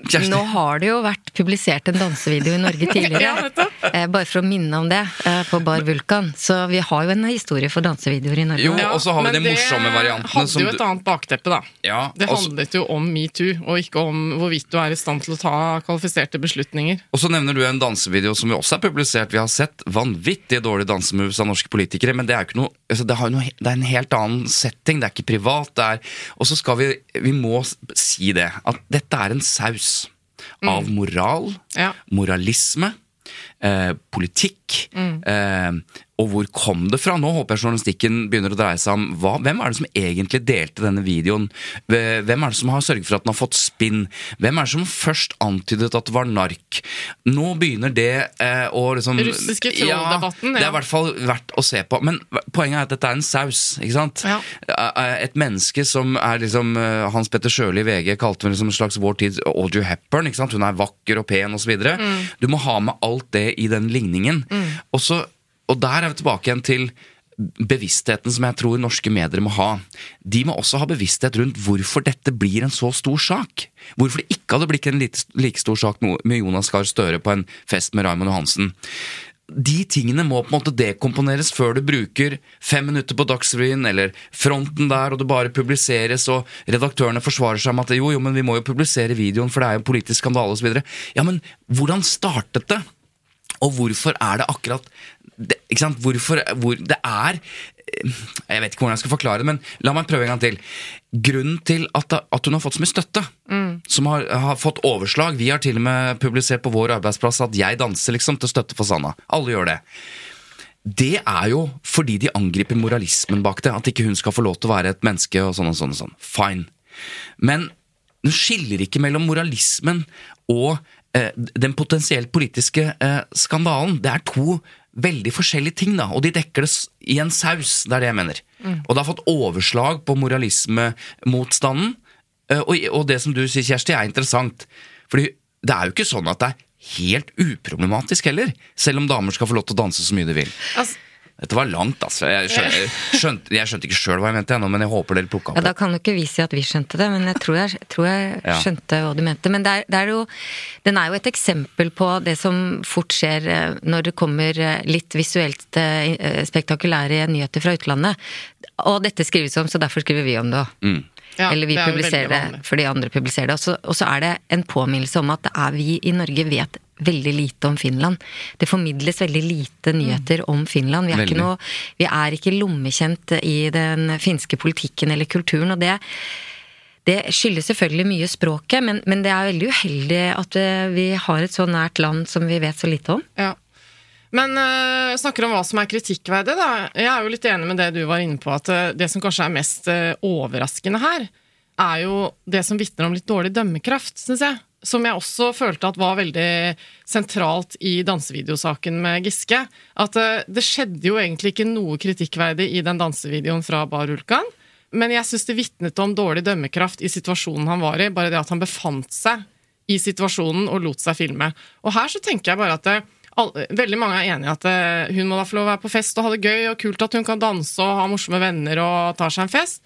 Kjersti? Nå har det jo vært publisert en dansevideo i Norge [laughs] tidligere. eh, bare for å minne om det, eh, på Bar Vulkan. Så vi har jo en historie for dansevideoer i Norge. Jo, og så har vi men de morsomme variantene Det hadde jo et annet bakteppe, da. Ja, Det handlet jo om metoo, og ikke om hvorvidt du er i stand til å ta kvalifiserte beslutninger. Og så nevner du en dansevideo som vi også er publisert. Vi har sett vanvittig dårlige dansemoves av norske politikere, men det er jo ikke noe, altså det, har noe det er en helt annen setting. Det er ikke privat. det er, Og så skal vi Vi må si det, at dette er en saus av moral, Ja. moralisme, eh, politikk. Eh, og hvor kom det fra? Nå håper jeg journalistikken begynner å dreie seg om hva, hvem er det som egentlig delte denne videoen? Hvem er det som har sørget for at den har fått spinn? Hvem er det som først antydet at det var nark? Nå begynner det eh, å liksom Russiske trolldebatten, Ja, det er i hvert fall verdt å se på. Men poenget er at dette er en saus, ikke sant? Ja. Eh, Et menneske som er liksom eh, Hans Petter Sjøli i VG kalte henne liksom en slags vår tids Audrey Hepburn. ikke sant? Hun er vakker og pen osv. Mm. Du må ha med alt det i den ligningen. Og, så, og der er vi tilbake igjen til bevisstheten som jeg tror norske medier må ha. De må også ha bevissthet rundt hvorfor dette blir en så stor sak. Hvorfor det ikke hadde blitt en like, stor sak med Jonas Gahr Støre på en fest med Raymond Johansen. De tingene må på en måte dekomponeres før du bruker fem minutter på Dagsrevyen eller fronten der, og det bare publiseres, og redaktørene forsvarer seg med at jo, jo, men vi må jo publisere videoen, for det er jo politisk skandale osv. Ja, men hvordan startet det? Og hvorfor er det akkurat ikke sant? Hvorfor, hvor, det er Jeg vet ikke hvordan jeg skal forklare det, men la meg prøve en gang til. Grunnen til at, at hun har fått så mye støtte, som har, har, fått overslag Vi har til og med publisert på vår arbeidsplass at jeg danser liksom til støtte for Sanna. Alle gjør det. Det er jo fordi de angriper moralismen bak det. At ikke hun skal få lov til å være et menneske og sånn og sånn. og sånn. Fine. Men hun skiller ikke mellom moralismen og eh, den potensielt politiske eh, skandalen. Det er to veldig forskjellige ting, da, og de dekker det i en saus. Det er det jeg mener. Og det har fått overslag på moralismemotstanden. Eh, og, og det som du sier, Kjersti, er interessant. Fordi det er jo ikke sånn at det er helt uproblematisk heller, selv om damer skal få lov til å danse så mye de vil. Altså, Dette var langt, altså. Jeg skjønte, [laughs] skjønte, jeg skjønte ikke sjøl hva jeg mente, ennå, men jeg håper dere plukka opp Ja. Da kan jo ikke vi si at vi skjønte det, men jeg tror jeg, tror jeg Ja. skjønte hva du mente. Men det er, det er jo, den er jo et eksempel på det som fort skjer eh, når det kommer eh, litt visuelt eh, spektakulære nyheter fra utlandet. Og dette skrives om, så derfor skriver vi om det òg. Ja, Eller vi det er publiserer det fordi andre publiserer det. Og så er det en påminnelse om at det er vi i Norge vet veldig lite om Finland. Det formidles veldig lite nyheter om Finland. Vi er, ikke, noe, vi er ikke lommekjent i den finske politikken eller kulturen. og det det skyldes selvfølgelig mye språket, men, men det er veldig uheldig at eh, vi har et så nært land som vi vet så lite om. Ja. Men uh, snakker om hva som er kritikkverdig, da. Jeg er jo litt enig med det du var inne på, at eh, det som kanskje er mest eh, overraskende her, er jo det som vitner om litt dårlig dømmekraft, syns jeg. Som jeg også følte at var veldig sentralt i dansevideosaken med Giske. At eh, det skjedde jo egentlig ikke noe kritikkverdig i den dansevideoen fra Bar Ulkan. Men jeg syns det vitnet om dårlig dømmekraft i situasjonen han var i. Bare det at han befant seg i situasjonen og lot seg filme. Og her så tenker jeg bare at det, all, veldig mange er enig i at eh, hun må da få lov å være på fest og ha det gøy, og kult at hun kan danse og ha morsomme venner og tar seg en fest.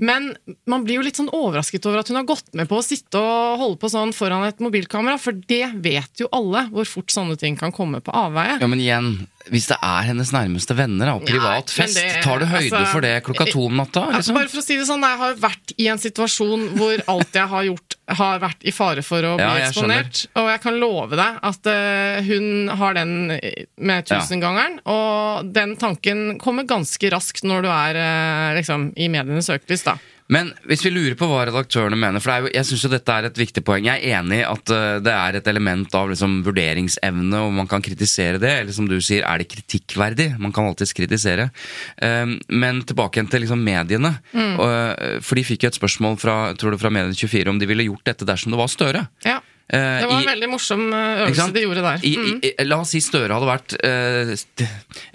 Men man blir jo litt sånn overrasket over at hun har gått med på å sitte og holde på sånn foran et mobilkamera, for det vet jo alle hvor fort sånne ting kan komme på avveie. Ja, men igjen, hvis det er hennes nærmeste venner og privat Nei, fest, det- tar du høyde altså, for det klokka to om natta? Liksom? bare for å si det sånn, Jeg har vært i en situasjon hvor alt jeg har gjort, har vært i fare for å bli Ja, eksponert. Og jeg kan love deg at uh, hun har den med tusengangeren. Og den tanken kommer ganske raskt når du er uh, liksom, i medienes søkelys. da. Men hvis vi lurer på hva redaktørene mener, for jo, jeg syns jo dette er et viktig poeng. Jeg er enig i at eh, det er et element av liksom, vurderingsevne, og man kan kritisere det. Eller som du sier, er det kritikkverdig? Man kan alltids kritisere. Um, men tilbake igjen til liksom, mediene. Og, eh, for de fikk jo et spørsmål fra, tror du, fra Medie24 om de ville gjort dette dersom det var Støre. Ja. Eh, Det var en i- veldig morsom eh, øvelse de gjorde der. Mm. i, la oss si Støre hadde vært eh,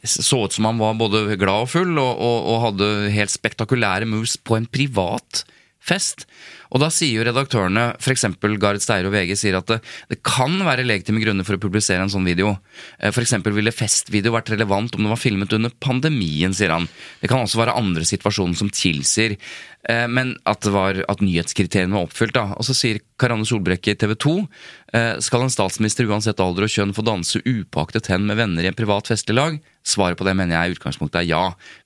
Så ut som han var både glad og full, og, og, og hadde helt spektakulære moves på en privat fest. Og da sier jo redaktørene, f.eks. Gard og VG, sier at det, det kan være legitime grunner for å publisere en sånn video. F.eks. For eksempel ville festvideo vært relevant om det var filmet under pandemien, sier han. Det kan også være andre situasjoner som tilsier eh, men at, det var, at nyhetskriteriene var oppfylt. da. Og så sier Karanne Solbrekke i TV 2 eh, skal en statsminister uansett alder og kjønn få danse upåaktet hen med venner i en privat festlig lag? Svaret på det mener jeg i utgangspunktet er ja.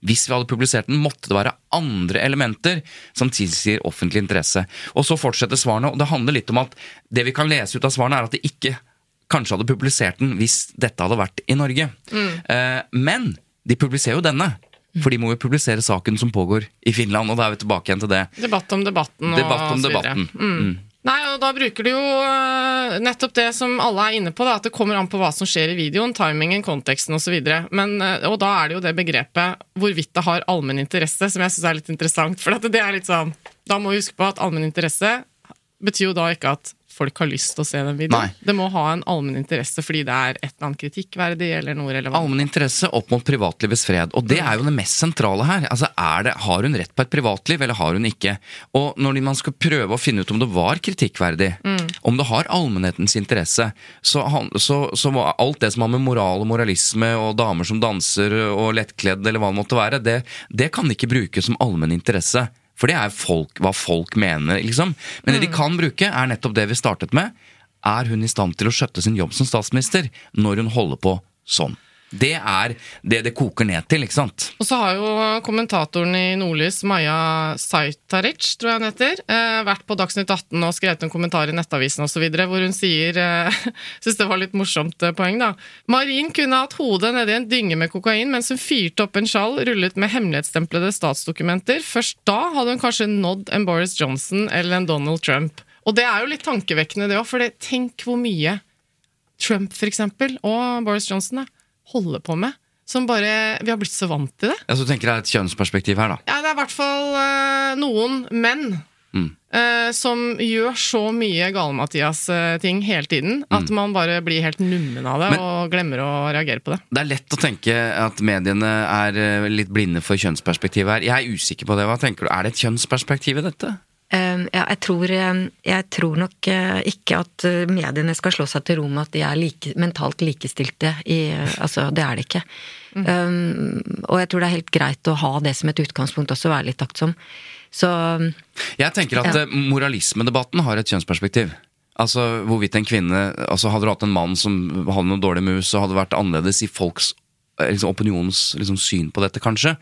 Hvis vi hadde publisert den, måtte det være andre elementer som tilsier offentlig interesse. Og så fortsetter svarene, og det handler litt om at det vi kan lese ut av svarene, er at de ikke kanskje hadde publisert den hvis dette hadde vært i Norge. Eh, men de publiserer jo denne. For de må jo publisere saken som pågår i Finland, og da er vi tilbake igjen til det. Debatt om debatten og Debatt om så videre. debatten. Mm. Nei, og da bruker du jo øh, nettopp det som alle er inne på, da, at det kommer an på hva som skjer i videoen, timingen, konteksten osv. Og da er det jo det begrepet hvorvidt det har allmenn interesse, som jeg syns er litt interessant. For det er litt sånn Da må vi huske på at allmenn interesse betyr jo da ikke at folk har lyst til å se den videoen. Nei. Det må ha en allmenn interesse fordi det er et eller annet kritikkverdig eller noe relevant. Allmenn interesse opp mot privatlivets fred. Og det er jo det mest sentrale her. Altså, er det, Har hun rett på et privatliv, eller har hun ikke? Og når man skal prøve å finne ut om det var kritikkverdig, om det har allmennhetens interesse, så, så, så var alt det som har med moral og moralisme og damer som danser og lettkledd eller hva det måtte være, det, det kan ikke brukes som allmenn interesse. For det er folk, hva folk mener, liksom. Men det de kan bruke, er nettopp det vi startet med. Er hun i stand til å skjøtte sin jobb som statsminister når hun holder på sånn? Det er det det koker ned til, ikke sant? Og så har jo kommentatoren i Nordlys, Maja Saitaric, tror jeg hun heter, eh, vært på Dagsnytt 18 og skrevet en kommentar i Nettavisen osv., hvor hun sier eh, [laughs] Syns det var litt morsomt eh, poeng, da. Marin kunne hatt hodet nedi en dynge med kokain mens hun fyrte opp en sjal rullet med hemmelighetstemplede statsdokumenter. Først da hadde hun kanskje nådd en Boris Johnson eller en Donald Trump. Og det er jo litt tankevekkende, det òg, for tenk hvor mye Trump, for eksempel, og Boris Johnson, da holder på med. Som bare Vi har blitt så vant til det. Ja, Så du tenker det er et kjønnsperspektiv her, da? Ja, det er i hvert fall uh, noen menn mm. uh, som gjør så mye Gale-Mathias-ting hele tiden at mm. man bare blir helt nummen av det Men, og glemmer å reagere på det. Det er lett å tenke at mediene er litt blinde for kjønnsperspektiv her. Jeg er usikker på det. Hva tenker du? Er det et kjønnsperspektiv i dette? Ehm, ja, jeg tror, ehm, jeg tror, nok eh, ikke at eh, mediene skal slå seg til ro med at de er like, mentalt likestilte. I, altså, det er det ikke. Mm. Um, og jeg tror det er helt greit å ha det som et utgangspunkt også, være litt taktsom. Så Jeg tenker at ja. Eh, moralismedebatten har et kjønnsperspektiv. Altså hvorvidt en kvinne altså Hadde du hatt en mann som hadde noe dårlig mus og hadde vært annerledes i folks liksom, opinionens liksom, syn på dette, kanskje.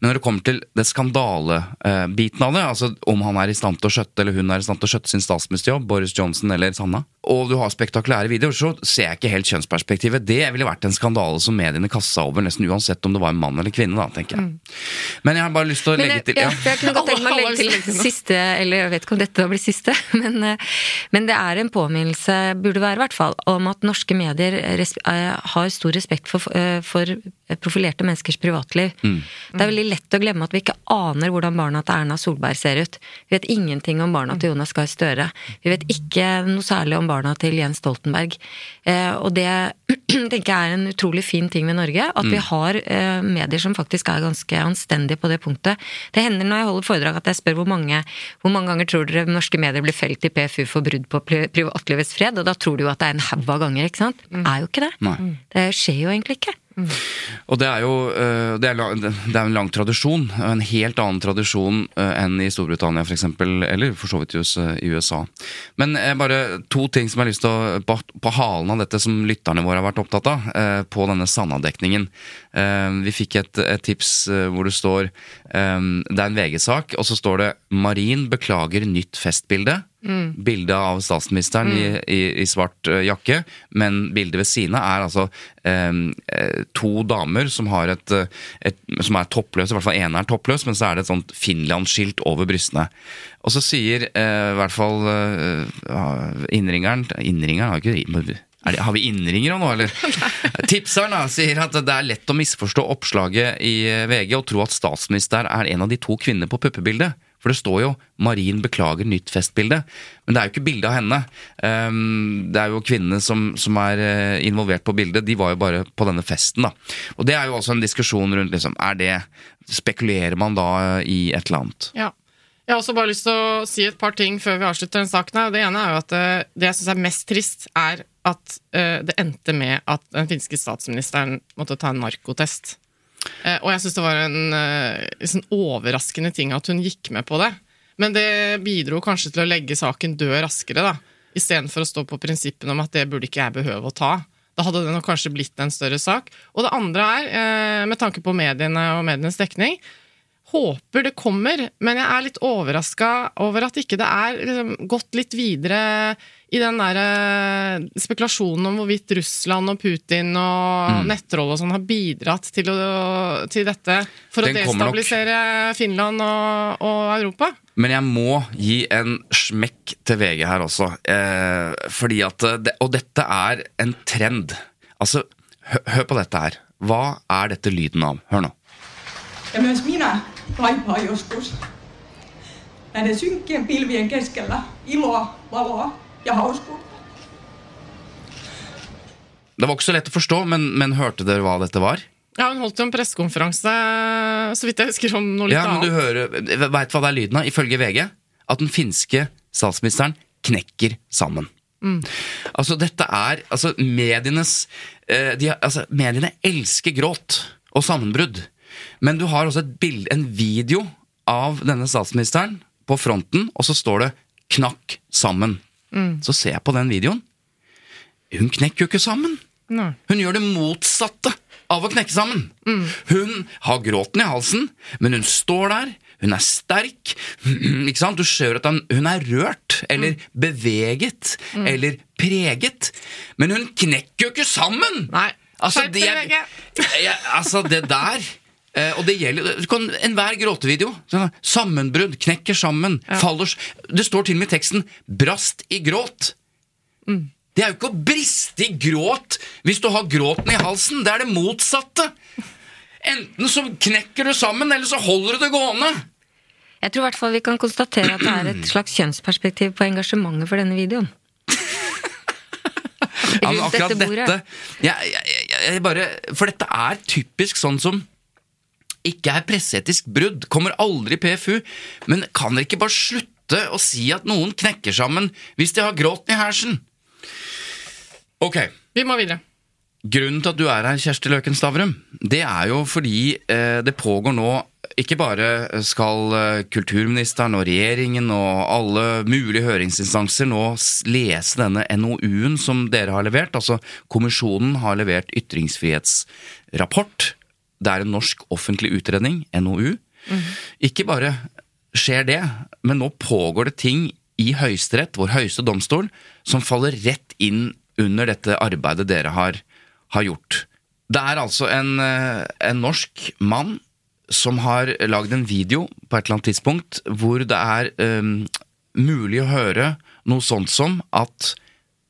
Men når det kommer til det skandalebiten av det, altså om han er i stand til å skjøtte eller hun er i stand til å skjøtte sin statsministerjobb, Boris Johnson eller Sanna, og du har spektakulære videoer, så ser jeg ikke helt kjønnsperspektivet. Det ville vært en skandale som mediene kassa over, nesten uansett om det var en mann eller kvinne, da, tenker jeg. Mm. Men jeg har bare lyst til å legge til ja. Jeg kunne godt tenke meg å legge til [laughs] siste, eller jeg vet ikke om dette blir siste, [laughs] men, eh, men, det er en påminnelse, burde være i hvert fall, om at norske medier eh, har stor respekt for, eh, for profilerte menneskers privatliv. Mm. Det er veldig lett å glemme at vi ikke aner hvordan barna til Erna Solberg ser ut. Vi vet ingenting om barna til Jonas Gahr Støre. Vi vet ikke noe særlig om barna til Jens Stoltenberg. Eh, og det [clears throat] tenker jeg er en utrolig fin ting ved Norge. At vi mm. har eh, medier som faktisk er ganske anstendige på det punktet. Det hender når jeg holder foredrag at jeg spør hvor mange, hvor mange ganger tror dere norske medier blir felt i PFU for brudd på privatlivets fred, og da tror du jo at det er en haug av ganger, ikke sant? Mm. Er jo ikke det. Nei. Det skjer jo egentlig ikke. Mm. Og det er jo eh, det er, det er en lang tradisjon, en helt annen tradisjon eh, enn i Storbritannia f.eks., eller for så vidt i USA. Men eh, bare to ting som jeg har lyst til å på, på halen av dette som lytterne våre har vært opptatt av, på denne Sanna-dekningen. Vi fikk et, et, tips hvor det står Det er en VG-sak, og så står det 'Marin beklager nytt festbilde'. Mm. Bildet av statsministeren mm. i, i, i, svart uh, jakke, men bildet ved siden av er altså um, to damer som, har et, et, som er toppløse, i hvert fall ene er toppløs, men så er det et sånt Finland-skilt over brystene. Og så sier uh, i hvert fall uh, innringeren Innringeren har ikke det, har vi innringere nå, eller? [laughs] Tipseren da, sier at det er lett å misforstå oppslaget i VG og tro at statsminister er en av de to kvinnene på puppebildet. For det står jo 'Marin beklager nytt festbilde', men det er jo ikke bilde av henne. Ehm, det er jo kvinnene som, som, er eh, involvert på bildet, de var jo bare på denne festen, da. Og det er jo også en diskusjon rundt liksom, er det Spekulerer man da i et eller annet? Ja. Jeg har også bare lyst til å si et par ting før vi avslutter den saken. her. Det ene er jo at eh, det jeg syns er mest trist, er at eh, det endte med at den finske statsministeren måtte ta en narkotest. Eh, og jeg syns det var en uh, sånn overraskende ting at hun gikk med på det. Men det bidro kanskje til å legge saken død raskere, da. Istedenfor å stå på prinsippene om at det burde ikke jeg behøve å ta. Da hadde det nok kanskje blitt en større sak. Og det andre er, med tanke på mediene og medienes dekning, håper det kommer, men jeg er litt overraska over at ikke det er liksom, gått litt videre i den der uh, spekulasjonen om hvorvidt Russland og Putin og mm. nettroll og sånn har bidratt til, å, til dette for den å destabilisere Finland og, og, Europa. Men jeg må gi en smekk til VG her også. Eh, fordi at det, Og dette er en trend. Altså, hør, hør på dette her. Hva er dette lyden av? Hør nå. Ja myös minä kaipaa joskus näiden synkkien pilvien keskellä iloa, valoa ja hauskuutta. Det var ikke så lett å forstå, men, men hørte dere hva dette var? Ja, Hun holdt jo en pressekonferanse, så vidt jeg husker, om noe litt ja, men du hører, Veit hva det er lyden av? Ifølge VG. At den finske statsministeren knekker sammen. Altså, dette er altså, medienes eh, de, altså, Mediene elsker gråt og sammenbrudd. Men du har også et bild, en video av denne statsministeren på fronten, og så står det 'knakk sammen'. Så ser jeg på den videoen. Hun knekker jo ikke sammen. Nei. Hun gjør det motsatte av å knekke sammen. Hun har gråten i halsen, men hun står der. Hun er sterk. [clears throat] Ikke sant? Du ser at hun er rørt, eller beveget, eller preget. Men hun knekker jo ikke sammen! Nei. Altså, det, er, jeg, altså, det der eh, og det gjelder du kan, Enhver gråtevideo. Sammenbrudd, knekker sammen, faller Det står til og med i teksten 'brast i gråt'. Det er jo ikke å briste i gråt hvis du har gråten i halsen. Det er det motsatte. Enten så knekker du sammen, eller så holder du det gående. Jeg tror i hvert fall vi kan konstatere at det er et slags kjønnsperspektiv på engasjementet for denne videoen. [laughs] Ja, men akkurat dette bordet. dette jeg, jeg, jeg bare, For dette er typisk sånn som ikke er presseetisk brudd. Kommer aldri i PFU. Men kan dere ikke bare slutte å si at noen knekker sammen hvis de har gråten i hersen? Ok. Vi må videre. Grunnen til at du er her, Kjersti Løken Stavrum, det er jo fordi eh, det pågår nå ikke bare skal eh, kulturministeren og regjeringen og alle mulige høringsinstanser nå lese denne NOU-en som dere har levert. Altså, kommisjonen har levert ytringsfrihetsrapport. Det er en norsk offentlig utredning, NOU. Ikke bare skjer det, men nå pågår det ting i Høyesterett, vår høyeste domstol, som faller rett inn under dette arbeidet dere har, har gjort. Det er altså en, eh, en norsk mann som har lagd en video på et eller annet tidspunkt hvor det er um, mulig å høre noe sånt som at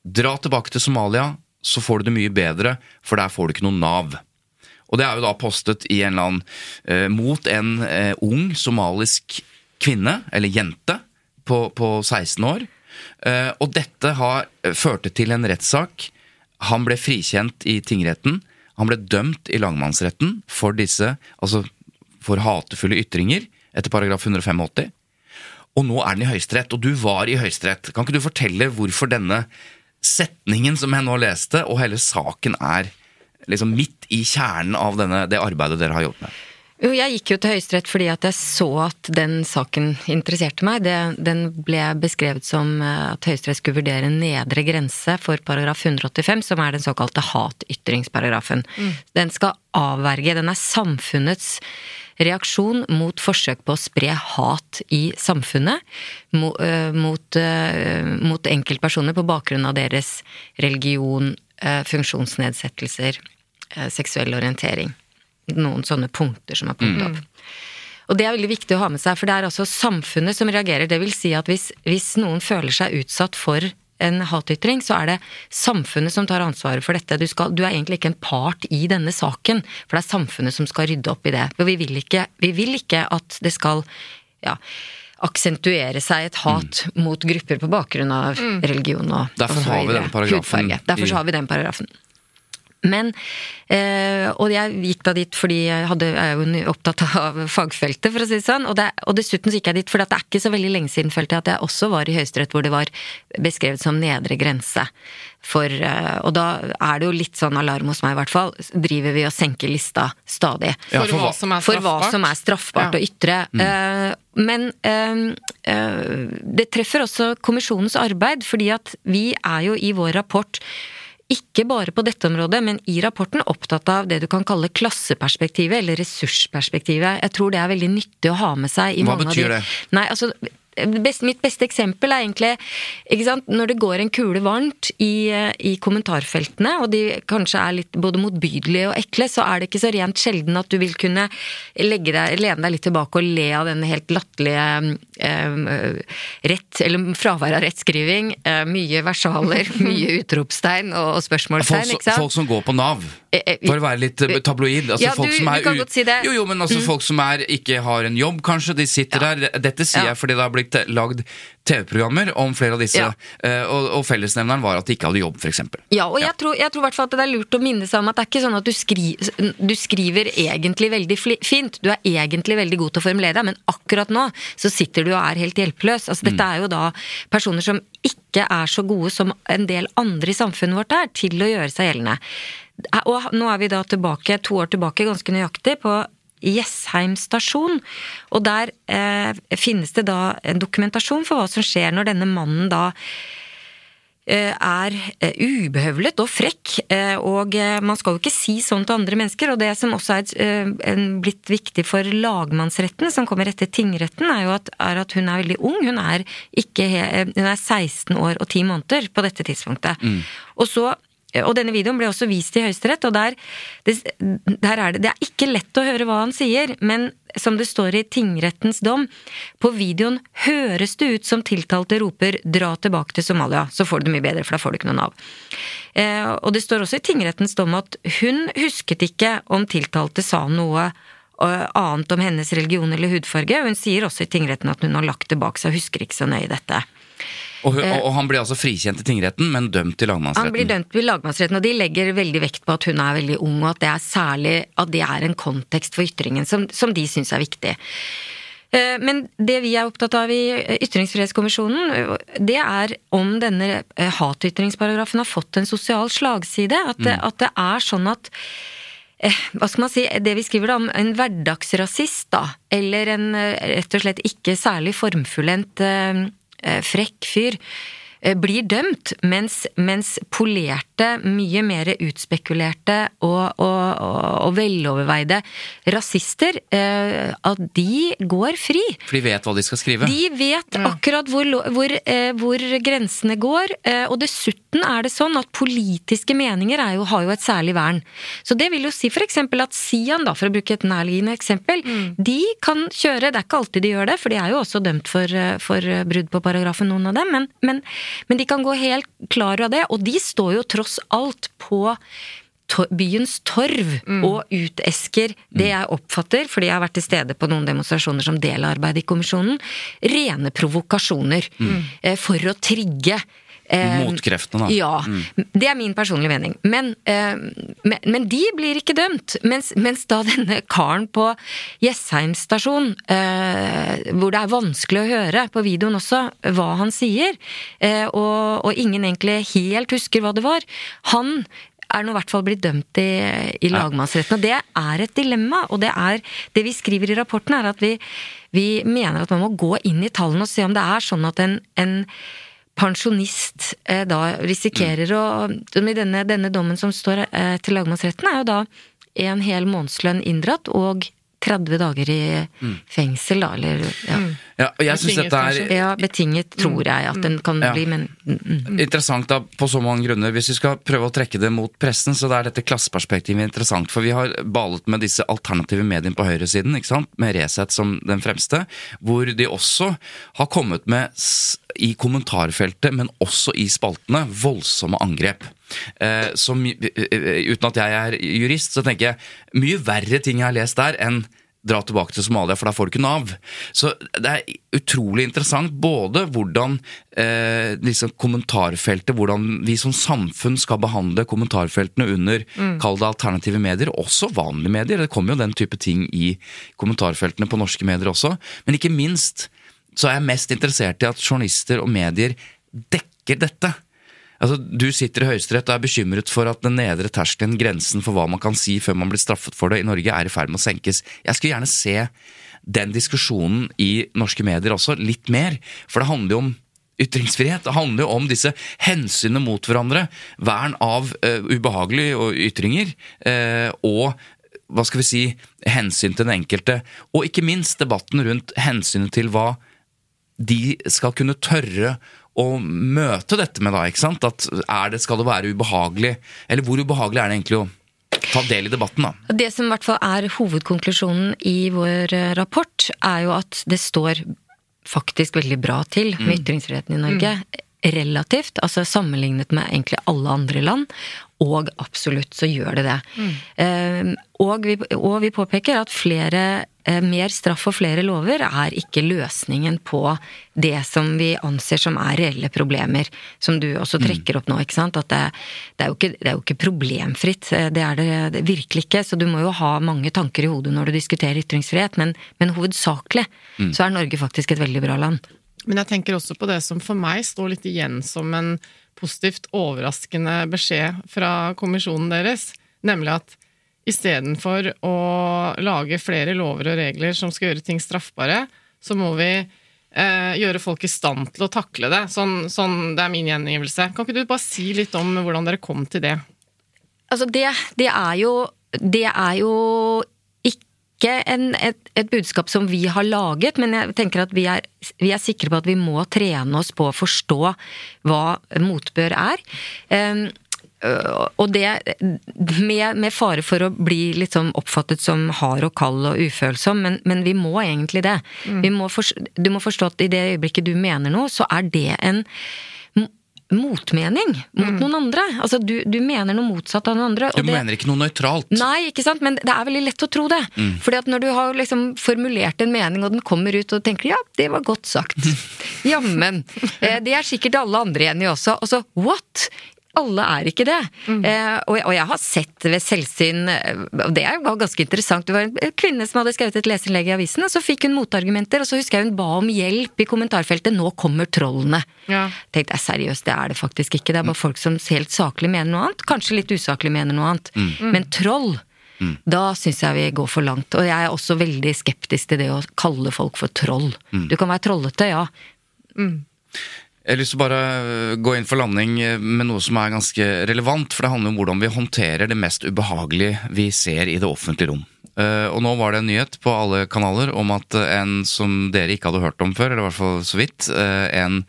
dra tilbake til Somalia, så får du det mye bedre, for der får du ikke noe Nav. Og det er jo da postet i en eller annen eh, mot en eh, ung somalisk kvinne, eller jente, på, på 16 år. Eh, og dette har, førte til en rettssak. Han ble frikjent i tingretten. Han ble dømt i lagmannsretten for disse, altså for hatefulle ytringer, etter paragraf 185. Og nå er den i Høyesterett, og du var i Høyesterett. Kan ikke du fortelle hvorfor denne setningen som jeg nå leste, og hele saken er liksom midt i kjernen av denne, det arbeidet dere har gjort med? Jo, jeg gikk jo til Høyesterett fordi at jeg så at den saken interesserte meg. Det, den ble beskrevet som eh, at Høyesterett skulle vurdere en nedre grense for paragraf 185, som er den såkalte hatytringsparagrafen. Den skal avverge, den er samfunnets reaksjon mot forsøk på å spre hat i samfunnet mo- øh, mot, øh, mot enkeltpersoner på bakgrunn av deres religion, funksjonsnedsettelser, øh, seksuell orientering. Noen sånne punkter som er punktet opp. Og det er veldig viktig å ha med seg, for det er altså samfunnet som reagerer. Det vil si at hvis, hvis noen føler seg utsatt for en hatytring, så er det samfunnet som tar ansvaret for dette. Du, skal, du er egentlig ikke en part i denne saken, for det er samfunnet som skal rydde opp i det. For vi vil ikke, vi vil ikke at det skal ja, aksentuere seg et hat mot grupper på bakgrunn av religion og Derfor har vi den paragrafen Derfor i- så har vi den paragrafen. Men eh, Og jeg gikk da dit fordi jeg hadde, er jo opptatt [laughs] av fagfeltet, for å si det sånn. Og, det, og dessuten så gikk jeg dit fordi det er ikke så veldig lenge siden følte jeg at jeg også var i Høyesterett hvor det var beskrevet som nedre grense. For, eh, og da er det jo litt sånn alarm hos meg, i hvert fall. Driver vi og senker lista stadig. Ja, For, for hva hva- som er For hva som er straffbart Ja. å ytre. Mm. men eh, eh, det treffer også kommisjonens arbeid, fordi at vi er jo i vår rapport ikke bare på dette området, men i rapporten opptatt av det du kan kalle klasseperspektivet, eller ressursperspektivet. Jeg tror det er veldig nyttig å ha med seg i Hva mange betyr av de det? Nei, altså best, mitt beste eksempel er egentlig sant, når det går en kule varmt i, i kommentarfeltene, og de kanskje er litt både motbydelige og ekle, så er det ikke så rent sjelden at du vil kunne legge deg, lene deg litt tilbake og le av den helt latterlige eh, rett, eller fravær av rettskriving. Eh, mye versaler, [laughs] mye utropstegn og, og spørsmålstegn, Folk, sant? folk som går på Nav, Eh, eh, for å være litt eh, tabloid. Altså Ja, folk du- som du er kan godt si det. Mm. Jo, jo, men altså folk som er, ikke har en jobb, kanskje. De sitter der. Dette sier Ja. jeg fordi det har blitt blitt lagd TV-programmer om flere av disse, Ja. eh, og, og fellesnevneren var at de ikke hadde jobb, f.eks. Ja, og jeg tror, jeg tror hvert fall at det er lurt å minne seg om at det er ikke sånn at du, skri, du skriver egentlig veldig fint. Du er egentlig veldig god til å formulere deg, men akkurat nå så sitter du og er helt hjelpeløs. Altså, dette er jo da personer som ikke er så gode som en del andre i samfunnet vårt er, til å gjøre seg gjeldende. Og nå er vi da tilbake, to år tilbake, ganske nøyaktig, på Jessheim stasjon. Og der eh, finnes det da en dokumentasjon for hva som skjer når denne mannen da eh, er eh, ubehøvlet og frekk, eh, og man skal jo ikke si sånn til andre mennesker. Og det som også er blitt viktig for lagmannsretten, som kommer etter tingretten, er jo at, er at hun er veldig ung. Hun er, ikke hun er 16 år og 10 måneder på dette tidspunktet. Og så og denne videoen ble også vist i Høyesterett, og der, det, der er det Det er ikke lett å høre hva han sier, men som det står i tingrettens dom, på videoen høres det ut som tiltalte roper 'dra tilbake til Somalia', så får du det mye bedre, for da får du ikke noe Nav. Eh, og det står også i tingrettens dom at hun husket ikke om tiltalte sa noe eh, annet om hennes religion eller hudfarge. og Hun sier også i tingretten at hun har lagt det bak seg, husker ikke så nøye dette. Og, hun- og, og han blir altså frikjent i tingretten, men dømt til lagmannsretten. Han blir dømt i lagmannsretten, og de legger veldig vekt på at hun er veldig ung, og at det er særlig at det er en kontekst for ytringen som, som de syns er viktig. Eh, Men det vi er opptatt av i Ytringsfrihetskommisjonen, eh, det er om denne eh, hatytringsparagrafen har fått en sosial slagside. At det, at det er sånn at eh, hva skal man si, det vi skriver da om en hverdagsrasist, da, eller en eh, rett og slett ikke særlig formfullendt eh, eh, frekk fyr, eh, blir dømt, mens, mens polerte, mye mer utspekulerte og, og, og, og veloverveide rasister, eh, at de går fri. For de vet hva de skal skrive. De vet akkurat hvor, hvor, eh, hvor grensene går, eh, og dessuten er det sånn at politiske meninger er jo, har jo et særlig vern. Så det vil jo si eksempel at Sian, da, for å bruke et nærliggende eksempel, de kan kjøre, det er ikke alltid de gjør det, for de er jo også dømt for, eh, for eh, brudd på paragrafen, noen av dem, men, men, men de kan gå helt klar av det, og de står jo tross alt på byens torv og utesker. Det jeg oppfatter, fordi jeg har vært til stede på noen demonstrasjoner som del av arbeidet i kommisjonen, rene provokasjoner mm. for å trigge eh, Motkreftene, da. Ja. Det er min personlige mening. Men, eh, men, men de blir ikke dømt. Mens, mens da denne karen på Jessheim stasjon, eh, hvor det er vanskelig å høre på videoen også hva han sier, eh, og, og ingen egentlig helt husker hva det var, han er nå i hvert fall blitt dømt i, i lagmannsretten. Og det er et dilemma. Og det er Det vi skriver i rapporten, er at vi, vi mener at man må gå inn i tallene og se om det er sånn at en, en pensjonist eh, da risikerer å som denne, denne dommen som står eh, til lagmannsretten, er jo da en hel månedslønn inndratt og 30 dager i fengsel, da, eller ja. Ja, og jeg syns Betinget, dette er ja, betinget tror jeg at den kan Ja. bli, men mm, mm. interessant da, på så mange grunner. Hvis vi skal prøve å trekke det mot pressen, så er dette klasseperspektivet interessant. For vi har balet med disse alternative mediene på høyresiden, ikke sant? med Resett som den fremste, hvor de også har kommet med, i kommentarfeltet, men også i spaltene, voldsomme angrep. Eh, som, eh, uten at jeg er jurist, så tenker jeg mye verre ting jeg har lest der enn dra tilbake til Somalia, for da får du ikke Nav. Så det er utrolig interessant både hvordan eh, liksom kommentarfeltet, hvordan vi som samfunn skal behandle kommentarfeltene under kall det alternative medier, også vanlige medier. Det kommer jo den type ting i kommentarfeltene på norske medier også. Men ikke minst så er jeg mest interessert i at journalister og medier dekker dette. Altså, Du sitter i Høyesterett og er bekymret for at den nedre terskelen, grensen for hva man kan si før man blir straffet for det i Norge, er i ferd med å senkes. Jeg skulle gjerne se den diskusjonen i norske medier også, litt mer. For det handler jo om ytringsfrihet. Det handler jo om disse hensynene mot hverandre. Vern av uh, ubehagelige ytringer. Uh, og hva skal vi si, hensyn til den enkelte. Og ikke minst debatten rundt hensynet til hva de skal kunne tørre å møte dette med, da. ikke sant? At er det, Skal det være ubehagelig? Eller hvor ubehagelig er det egentlig å ta del i debatten, da? Det som i hvert fall er hovedkonklusjonen i vår eh, rapport, er jo at det står faktisk veldig bra til med ytringsfriheten i Norge. Relativt, altså sammenlignet med egentlig alle andre land. Og absolutt så gjør det det. Mm. og, vi, og vi påpeker at flere mer straff og flere lover er ikke løsningen på det som vi anser som er reelle problemer, som du også trekker opp nå, ikke sant. At det, det, er, jo ikke, det er jo ikke problemfritt, eh, det er det, det virkelig ikke. Så du må jo ha mange tanker i hodet når du diskuterer ytringsfrihet, men, men hovedsakelig så er Norge faktisk et veldig bra land. Men jeg tenker også på det som for meg står litt igjen som en positivt overraskende beskjed fra kommisjonen deres, nemlig at istedenfor å lage flere lover og regler som skal gjøre ting straffbare, så må vi eh, gjøre folk i stand til å takle det. Sånn, sånn, det er min gjengivelse. Kan ikke du bare si litt om hvordan dere kom til det? Altså, det, det er jo Det er jo ikke en, et, et, budskap som vi har laget, men jeg tenker at vi er, vi er, sikre på at vi må trene oss på å forstå hva motbør er. Um, og det med, med, fare for å bli sånn oppfattet som hard og kald og ufølsom, men, men vi må egentlig det. Mm. Må for, du må forstå at i det øyeblikket du mener noe, så er det en motmening mot mm. noen andre. Altså, du, du, mener noe motsatt av noen andre. Du det, mener ikke noe nøytralt? Nei, ikke sant, men det er veldig lett å tro det. Mm. Fordi at når du har liksom formulert en mening, og den kommer ut, og du tenker ja, det var godt sagt. [laughs] Jammen. Eh, det er sikkert alle andre enig også. Og så what? Alle er ikke det. Mm. Eh, og, jeg, og, jeg har sett ved selvsyn, eh, og det var ganske interessant, det var en kvinne som hadde skrevet et leserinnlegg i avisen, og så fikk hun motargumenter, og så husker jeg hun ba om hjelp i kommentarfeltet 'nå kommer trollene'. Ja. Tenkte jeg seriøst, det er det faktisk ikke. Det er bare folk som helt saklig mener noe annet, kanskje litt usaklig mener noe annet. Mm. Men troll Mm. Da syns jeg vi går for langt. Og jeg er også veldig skeptisk til det å kalle folk for troll. Mm. Du kan være trollete, ja. Mm. Jeg har lyst til å bare øh, gå inn for landing øh, med noe som er ganske relevant. For det handler om hvordan vi håndterer det mest ubehagelige vi ser i det offentlige rom. Øh, og nå var det en nyhet på alle kanaler om at en som dere ikke hadde hørt om før, eller i hvert fall så vidt, en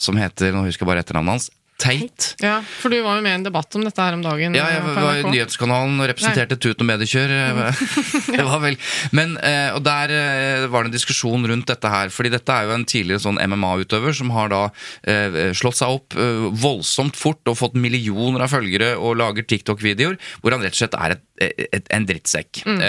som heter, nå husker jeg bare etternavnet hans, teit. Ja, For du var jo med i en debatt om dette her om dagen. Ja, jeg var i Nyhetskanalen og representerte Nei. Tut og Mediekjør. [laughs] det var vel Men, eh, Og der eh, var det en diskusjon rundt dette her. fordi dette er jo en tidligere sånn MMA-utøver som har da eh, slått seg opp voldsomt fort og fått millioner av følgere og lager TikTok-videoer hvor han rett og slett er et et, en drittsekk. Mm.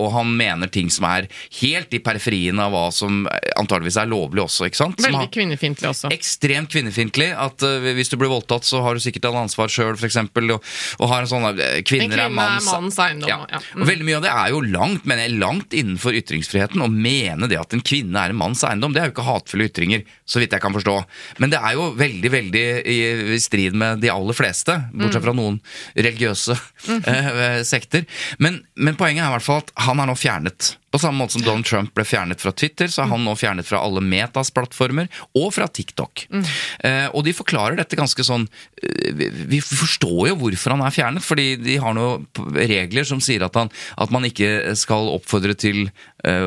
Og han mener ting som er helt i periferien av hva som antageligvis er lovlig også. ikke sant? Veldig kvinnefiendtlig også. Ekstremt kvinnefiendtlig. At hvis du blir voldtatt, så har du sikkert et ansvar sjøl, f.eks. Og, og har en sånn uh, Kvinner en er manns eiendom. Ja. Ja. Mm. Og veldig mye av det er jo langt, men er langt innenfor ytringsfriheten. Å mene det at en kvinne er en manns eiendom, det er jo ikke hatefulle ytringer, så vidt jeg kan forstå. Men det er jo veldig, veldig i, i strid med de aller fleste, bortsett mm. fra noen religiøse mm. [laughs] sekter. Men, men, poenget er i hvert fall at han er nå fjernet. På samme måte som Donald Trump ble fjernet fra Twitter, så er han nå fjernet fra alle Metas plattformer, og fra TikTok. Mm. Eh, og de forklarer dette ganske sånn eh, Vi forstår jo hvorfor han er fjernet, fordi de har noen regler som sier at, han, at man ikke skal oppfordre til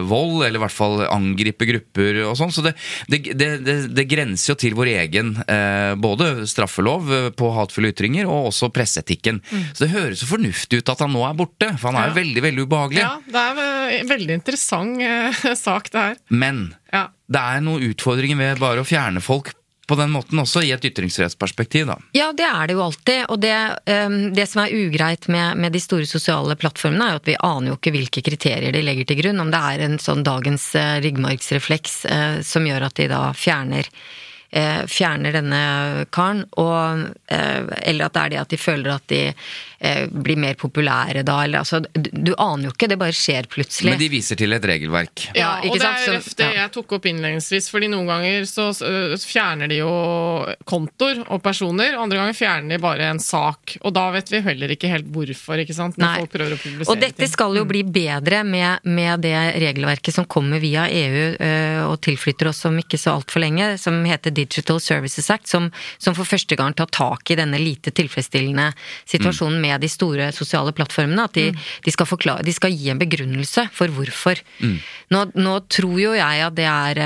vold, eller i hvert fall angripe grupper og sånn. Så det, det, det, det, grenser jo til vår egen eh, både straffelov eh, på hatefulle ytringer, og også presseetikken. Mm. Så det høres jo fornuftig ut at han nå er borte, for han er jo ja. veldig, veldig ubehagelig. Ja, det er en veldig interessant eh, [laughs] sak, det her. Men ja. det er noen utfordringer ved bare å fjerne folk på den måten også, i et ytringsfrihetsperspektiv, da. Ja, det er det jo alltid. Og det, um, det som er ugreit med, med, de store sosiale plattformene, er jo at vi aner jo ikke hvilke kriterier de legger til grunn. Om det er en sånn dagens uh, ryggmargsrefleks uh, som gjør at de da fjerner uh, fjerner denne karen, og, eller at det er det at de føler at de eh, blir mer populære da, eller altså du, du, aner jo ikke, det bare skjer plutselig. Men de viser til et regelverk. Ja, ja og det er røft det jeg tok opp innledningsvis, fordi noen ganger så fjerner de jo kontoer og personer, og andre ganger fjerner de bare en sak. Og da vet vi heller ikke helt hvorfor, ikke sant, når Nei. folk prøver å publisere Og dette skal jo mm. bli bedre med, med det regelverket som kommer via EU øh, og tilflytter oss om ikke så altfor lenge, som heter Digital Services Act, som, som for første gang tar tak i denne lite tilfredsstillende situasjonen mm med de store sosiale plattformene. At de, mm. de, skal, forklare, de skal, gi en begrunnelse for hvorfor. Mm. Nå, nå, tror jo jeg at det er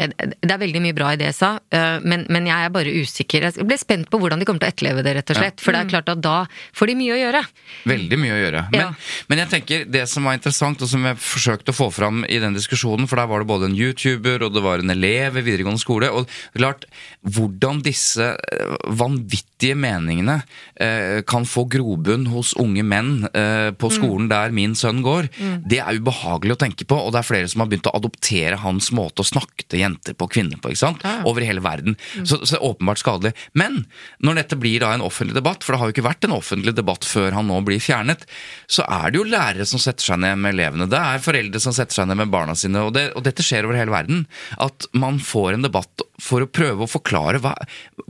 Det er veldig mye bra i det jeg sa, eh, men, men jeg er bare usikker. Jeg ble spent på hvordan de kommer til å etterleve det, rett og slett. For det er klart at da får de mye å gjøre. Veldig mye å gjøre. Men, Ja. men jeg tenker det som var interessant, og som jeg forsøkte å få fram i den diskusjonen, for der var det både en YouTuber og det var en elev i videregående skole, og klart hvordan disse eh, vanvittige meningene eh, kan få grobunn hos unge menn eh, på skolen der min sønn går, det er ubehagelig å tenke på, og det er flere som har begynt å adoptere hans måte å snakke til jenter på, kvinner på, ikke sant? Over hele verden. Så, så det er åpenbart skadelig. Men når dette blir da en offentlig debatt, for det har jo ikke vært en offentlig debatt før han nå blir fjernet, så er det jo lærere som setter seg ned med elevene. Det er foreldre som setter seg ned med barna sine, og, det, og dette skjer over hele verden. At man får en debatt for å prøve å forklare hva,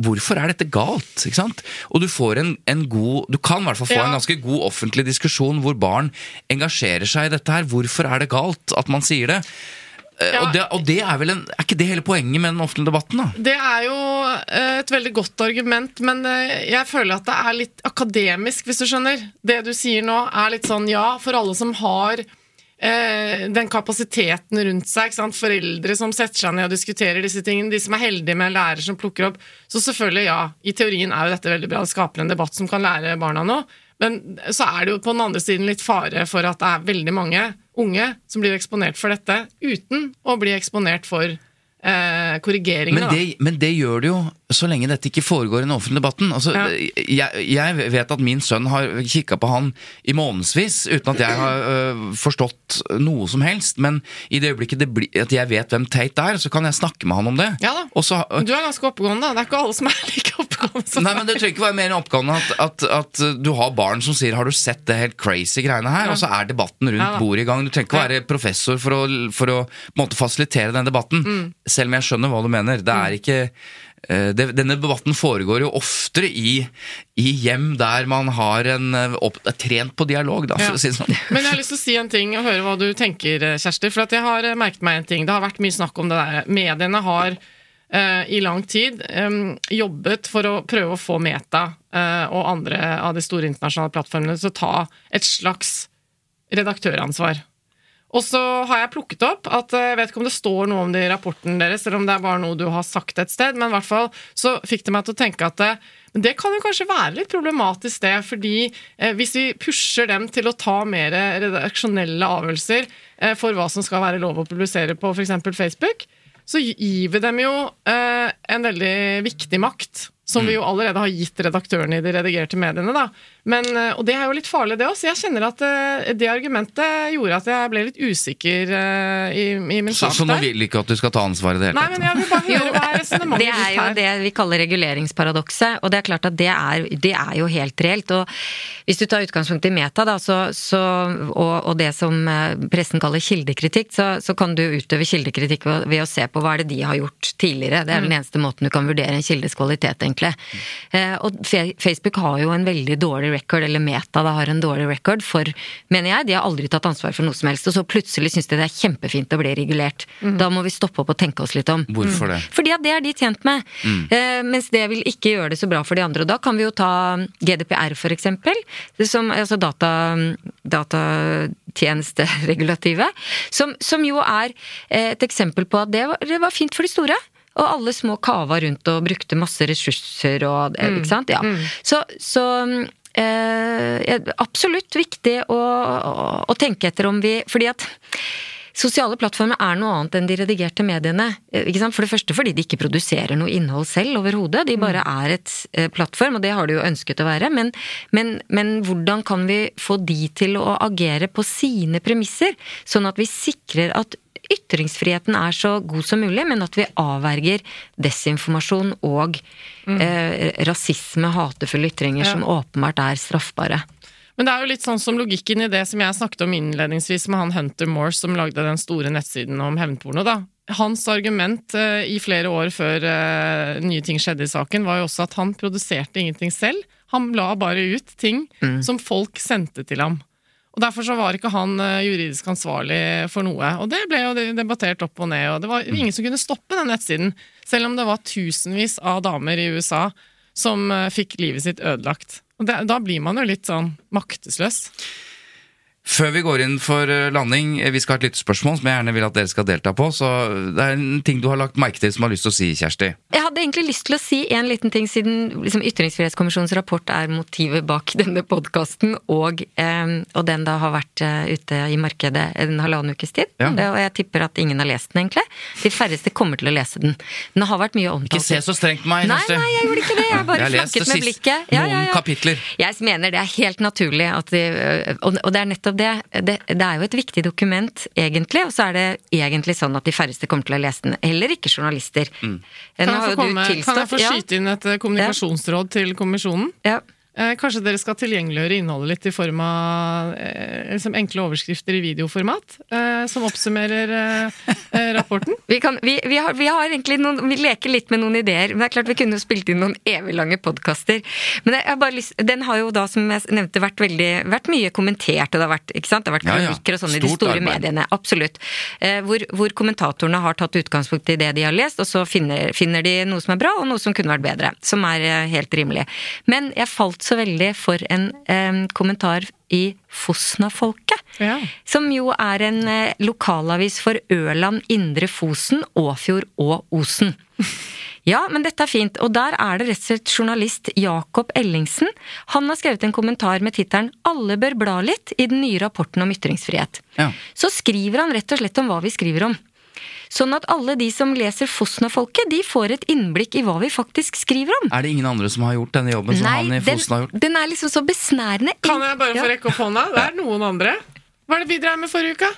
hvorfor er dette galt. ikke sant? Og du får en, en god Du kan i hvert fall få Ja. en ganske god offentlig diskusjon hvor barn engasjerer seg i dette her. Hvorfor er det galt at man sier det? Eh, Ja. Og, det og det er vel en, er ikke det hele poenget med den offentlige debatten? da? Det er jo eh, et veldig godt argument, men eh, jeg føler at det er litt akademisk, hvis du skjønner. Det du sier nå, er litt sånn ja, for alle som har eh, den kapasiteten rundt seg, foreldre som setter seg ned og diskuterer disse tingene, de som er heldige med en lærer som plukker opp. Så selvfølgelig, ja, i teorien er jo dette veldig bra, det skaper en debatt som kan lære barna noe. Men så er det jo på den andre siden litt fare for at det er veldig mange unge som blir eksponert for dette uten å bli eksponert for eh, korrigeringene. Men det, men det gjør det jo så lenge dette ikke foregår i den offentlige debatten. Altså, Ja. jeg, jeg vet at min sønn har kikka på han i månedsvis uten at jeg har øh, forstått noe som helst. Men i det øyeblikket det bli, at jeg vet hvem Tate er, så kan jeg snakke med han om det. Ja da. Så, øh, Du er ganske oppegående, da. Det er ikke alle som er like oppegående som Nei, men Det trenger ikke være mer enn oppgående at, at, at du har barn som sier 'har du sett det helt crazy greiene her?' Ja. Og så er debatten rundt Ja bordet i gang. Du trenger ikke være professor for å, for å fasilitere den debatten. Mm. Selv om jeg skjønner hva du mener. Det er ikke eh, det, Denne debatten foregår jo oftere i, i hjem der man har en eh, opp, er trent på dialog, da, for Ja. si sånn. Men jeg har lyst til å si en ting og høre hva du tenker, eh, Kjersti. For at jeg har eh, merket meg en ting. Det har vært mye snakk om det der. Mediene har eh, i lang tid eh, jobbet for å prøve å få Meta eh, og andre av de store internasjonale plattformene til å ta et slags redaktøransvar. Og så har jeg plukket opp at eh, jeg vet ikke om det står noe om det i rapporten deres, eller om det er bare noe du har sagt et sted, men i hvert fall så fikk det meg til å tenke at det, men det kan jo kanskje være litt problematisk, det. fordi eh, hvis vi pusher dem til å ta mer redaksjonelle avgjørelser eh, for hva som skal være lov å publisere på f.eks. Facebook, så gir vi dem jo eh, en veldig viktig makt. Som vi jo allerede har gitt redaktørene i de redigerte mediene. da. Men, eh, og det er jo litt farlig, det også. Jeg kjenner at eh, det argumentet gjorde at jeg ble litt usikker eh, i, i min sak sak så nå der. vil ikke at du skal ta ansvaret i det hele tatt? Nei, men jeg vil bare høre [laughs] hva er Det er jo her. det vi kaller reguleringsparadokset, og det er klart at det er, det er jo helt reelt. Og hvis du tar utgangspunkt i meta, da, så, så, og, og det som pressen kaller kildekritikk, så, så kan du utøve kildekritikk ved, ved å se på hva er det de har gjort tidligere. Det er den eneste måten du kan vurdere en kildes kvalitet, egentlig. Eh, og Facebook har jo en veldig dårlig record, eller Meta da har en dårlig record, for, mener jeg, de har aldri tatt ansvar for noe som helst. Og så plutselig syns de det er kjempefint å bli regulert. Da må vi stoppe opp og tenke oss litt om. Hvorfor det? Fordi at det er de tjent med. Eh, mens det vil ikke gjøre det så bra for de andre. Og da kan vi jo ta GDPR, for eksempel. Som, altså data, datatjenesteregulativet. Som, som jo er eh, et eksempel på at det var, det var fint for de store. Og alle små kava rundt og brukte masse ressurser og mm. Ikke sant? Ja. Så, så eh, absolutt viktig å, å, å tenke etter om vi Fordi at Sosiale plattformer er noe annet enn de redigerte mediene. Eh, Ikke sant? For det første fordi de ikke produserer noe innhold selv overhodet. De bare er et eh, plattform, og det har de jo ønsket å være. Men, men, men hvordan kan vi få de til å agere på sine premisser, sånn at vi sikrer at ytringsfriheten er så god som mulig, men at vi avverger desinformasjon og eh, rasisme, hatefulle ytringer, Ja. som åpenbart er straffbare. Men det er jo litt sånn som logikken i det som jeg snakket om innledningsvis med han Hunter Morse som lagde den store nettsiden om hevnporno, da. Hans argument eh, i flere år før eh, nye ting skjedde i saken, var jo også at han produserte ingenting selv. Han la bare ut ting som folk sendte til ham. Og Derfor så var ikke han eh, juridisk ansvarlig for noe. Og det ble jo debattert opp og ned, og det var ingen som kunne stoppe den nettsiden. Selv om det var tusenvis av damer i USA som fikk livet sitt ødelagt. Og det, Da blir man jo litt sånn maktesløs. Før vi går inn for eh, landing, eh, vi skal ha et lyttespørsmål som jeg gjerne vil at dere skal delta på. Så det er en ting du har lagt merke til som har lyst til å si, Kjersti. Jeg hadde egentlig lyst til å si en liten ting, siden liksom, Ytringsfrihetskommisjonens rapport er motivet bak [laughs] denne podkasten, og, eh, og den da har vært eh, ute i markedet en halvannen ukes tid. Ja. Det, og jeg tipper at ingen har lest den, egentlig. De færreste kommer til å lese den. Den har vært mye omtalt. Ikke se så strengt på meg, Kjersti. nei, jeg gjorde ikke det. Jeg bare [laughs] Jeg det med blikket. noen kapitler. Jeg mener det er helt naturlig at de Og og det er nettopp det. det. Det er jo et viktig dokument, egentlig, og så er det egentlig sånn at de færreste kommer til å lese den. Heller ikke journalister. Mm. Eh, Kan jeg, få komme, kan jeg få skyte inn et kommunikasjonsråd kommunikasjonsråd til kommisjonen? Ja. Eh, Kanskje dere skal tilgjengeliggjøre innholdet litt i form av eh, liksom enkle overskrifter i videoformat, eh, som oppsummerer rapporten? [laughs] Vi, kan, vi, vi, har, vi har egentlig noen Vi leker litt med noen ideer. Men det er klart vi kunne jo spilt inn noen evig lange podkaster. Men jeg har bare lyst, den har jo da, som jeg nevnte, vært veldig Vært mye kommentert, og det har vært, ikke sant? Det har vært Ja, ja. og sånn i de store arbeid. mediene. Absolutt. Eh, hvor, hvor kommentatorene har tatt utgangspunkt i det de har lest, og så finner, finner de noe som er bra, og noe som kunne vært bedre. Som er helt rimelig. Men jeg falt så veldig for en eh, kommentar i Fosna-folket. Ja. Som jo er en eh, lokalavis for Ørland, Indre Fosen, Åfjord og Osen. Ja, men dette er fint. Og der er det rett og slett journalist Jakob Ellingsen. Han har skrevet en kommentar med tittelen 'Alle bør bla litt' i den nye rapporten om ytringsfrihet. Ja. Så skriver han rett og slett om hva vi skriver om. Sånn at alle de som leser Fosna-folket, de får et innblikk i hva vi faktisk skriver om. Er det ingen andre som har gjort denne jobben som han i den, Fosen har gjort? den er liksom så besnærende. Kan jeg bare få rekke opp hånda? Det er noen andre. Hva er det vi drev med forrige uke?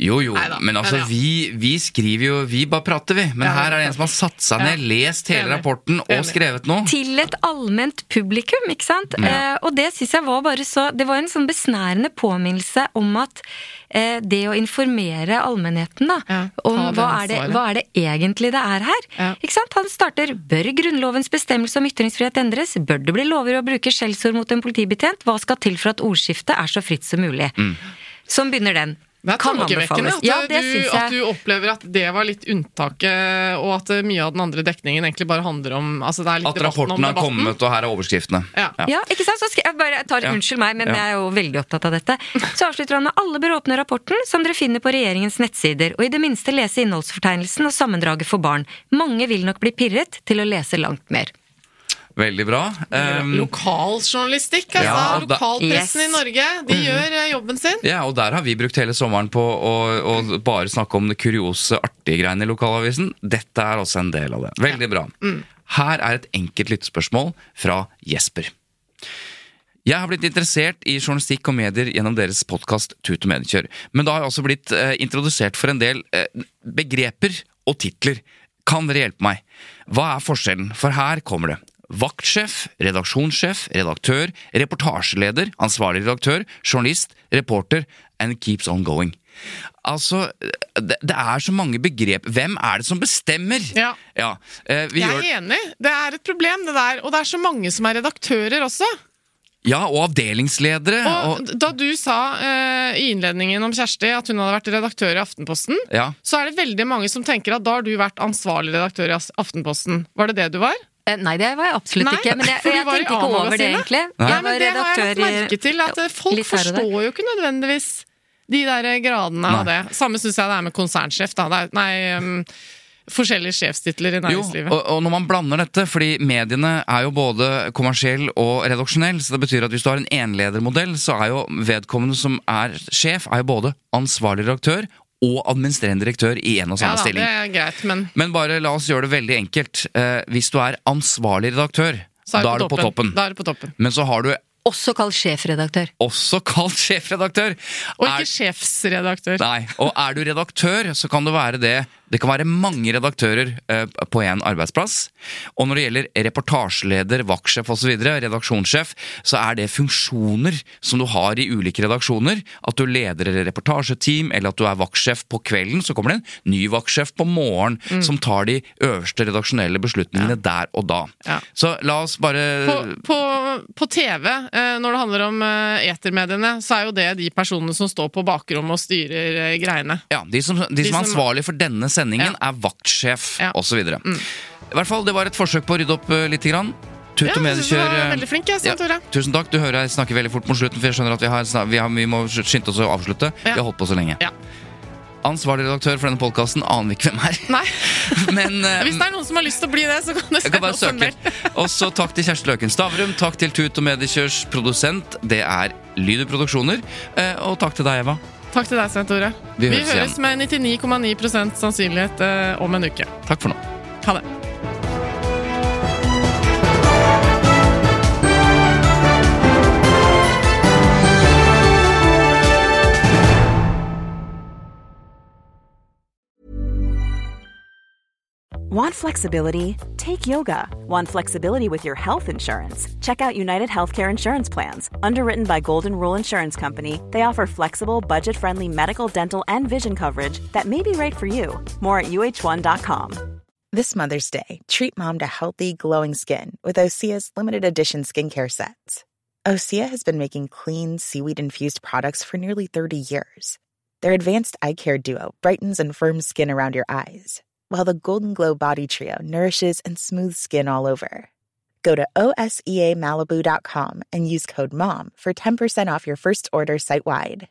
Jo, jo, Neida, men altså, ja. vi, vi skriver jo Vi bare prater, vi. Men Ja, her er det en som har satt seg ned, lest hele Enig. rapporten og Enig. skrevet noe. til et allment publikum, ikke sant? Eh, og det syns jeg var bare så Det var en sånn besnærende påminnelse om at eh, det å informere allmennheten, da, Ja, om hva er, det, hva er det egentlig det er her? Ja. Ikke sant? Han starter Bør Grunnlovens bestemmelse om ytringsfrihet endres? Bør det bli lovlig å bruke skjellsord mot en politibetjent? Hva skal til for at ordskiftet er så fritt som mulig? Sånn begynner den. Det er tankevekkende at, Ja, det du, at du opplever at det var litt unntaket, og at eh, mye av den andre dekningen egentlig bare handler om altså det er litt At rapporten har kommet, og her er overskriftene. Ja. Ja, ikke sant? Så skal jeg bare tar, Ja. Unnskyld meg, men Ja. jeg er jo veldig opptatt av dette. Så avslutter han med alle bør åpne rapporten, som dere finner på regjeringens nettsider, og i det minste lese innholdsfortegnelsen og sammendraget for barn. Mange vil nok bli pirret til å lese langt mer. Veldig bra. Um, Lokaljournalistikk, altså. Ja, da- Lokalpressen Yes. i Norge. De gjør eh, jobben sin. ja, og der har vi brukt hele sommeren på å, å bare snakke om det kuriose, artige greiene i lokalavisen. Dette er også en del av det. Veldig bra. Her er et enkelt lyttespørsmål fra Jesper. Jeg har blitt interessert i journalistikk og medier gjennom deres podkast Tut og Medkjør, Men da har jeg også blitt eh, introdusert for en del eh, begreper og titler. Kan dere hjelpe meg? Hva er forskjellen? For her kommer det. Vaktsjef, redaksjonssjef, redaktør, reportasjeleder, ansvarlig redaktør, journalist, reporter and keeps on going. Altså, det, det er så mange begrep. Hvem er det som bestemmer? Ja. eh, vi Jeg gjør, er enig. Det er et problem, det der. Og det er så mange som er redaktører også. ja, og avdelingsledere. Og Og, da du sa eh, i innledningen om Kjersti at hun hadde vært redaktør i Aftenposten, ja. så er det veldig mange som tenker at da har du vært ansvarlig redaktør i Aftenposten. Var det det du var? Eh, Nei, det var jeg absolutt Nei, ikke. Men jeg, jeg tenkte ikke over det, egentlig. Nei. Nei, Jeg men det har jeg lagt merke til, at eh, folk forstår jo ikke nødvendigvis de der gradene av det. Samme syns jeg det er med konsernsjef. Da. Er, nei, um, forskjellige sjefstitler i Jo, næringslivet. og, og når man blander dette, fordi mediene er jo både kommersiell og redaksjonell, så det betyr at hvis du har en enledermodell, så er jo vedkommende som er sjef, er jo både ansvarlig redaktør og administrerende direktør i en og ja, da, stilling. det er greit, men Men bare la oss gjøre det veldig enkelt. Eh, hvis du er ansvarlig redaktør, så er da er du du på toppen. Da er du på toppen. Men så har du Også kalt sjefredaktør. også kalt sjefredaktør. Og Er- ikke sjefsredaktør. Nei, og er du redaktør, så kan det være det. Det kan være mange redaktører eh, på en arbeidsplass. Og når det gjelder reportasjeleder, vaktsjef osv., redaksjonssjef, så er det funksjoner som du har i ulike redaksjoner. At du leder et reportasjeteam, eller at du er vaktsjef på kvelden. Så kommer det en ny vaktsjef på morgen Mm. som tar de øverste redaksjonelle beslutningene der og da. Ja. Så la oss bare På, på, på TV, eh, når det handler om eh, etermediene, så er jo det de personene som står på bakrommet og styrer greiene. Ja, De som, de som er som- ansvarlig for denne sendingen, Ja. er vaktsjef Ja. Mm. osv. I hvert fall, Det var et forsøk på å rydde opp uh, litt. Grann. Tut og mediekjør. eh, veldig flink, jeg, Svein Tore. Tusen takk. Du hører jeg snakker veldig fort mot slutten, for jeg skjønner at vi, har, vi, har, vi må skynde oss å avslutte. Ja. Vi har holdt på så lenge. Ja. Ansvarlig redaktør for denne podkasten aner vi ikke hvem er. Nei. [laughs] Men uh, Hvis det er noen som har lyst til å bli det, så kan du kan bare [laughs] søke. [laughs] Også takk til Kjersti Løken Stavrum. Takk til Tut og Mediekjørs produsent. Det er Lyder Produksjoner. Uh, Og takk til deg, Eva. Takk til deg, Svein Tore. Vi Vi, høres høres med 99,9 sannsynlighet eh, om en uke. Takk for nå. Ha det. Want flexibility? Take yoga. Want flexibility with your health insurance? Check out United Healthcare Insurance Plans. Underwritten by Golden Rule Insurance Company, they offer flexible, budget friendly medical, dental, and vision coverage that may be right for you. More at uh1.com. This Mother's Day, treat mom to healthy, glowing skin with Osea's limited edition skincare sets. Osea has been making clean, seaweed infused products for nearly 30 years. Their advanced eye care duo brightens and firms skin around your eyes, while the Golden Glow Body Trio nourishes and smooths skin all over. Go to OSEAMalibu.com and use code MOM for 10% off your first order site wide.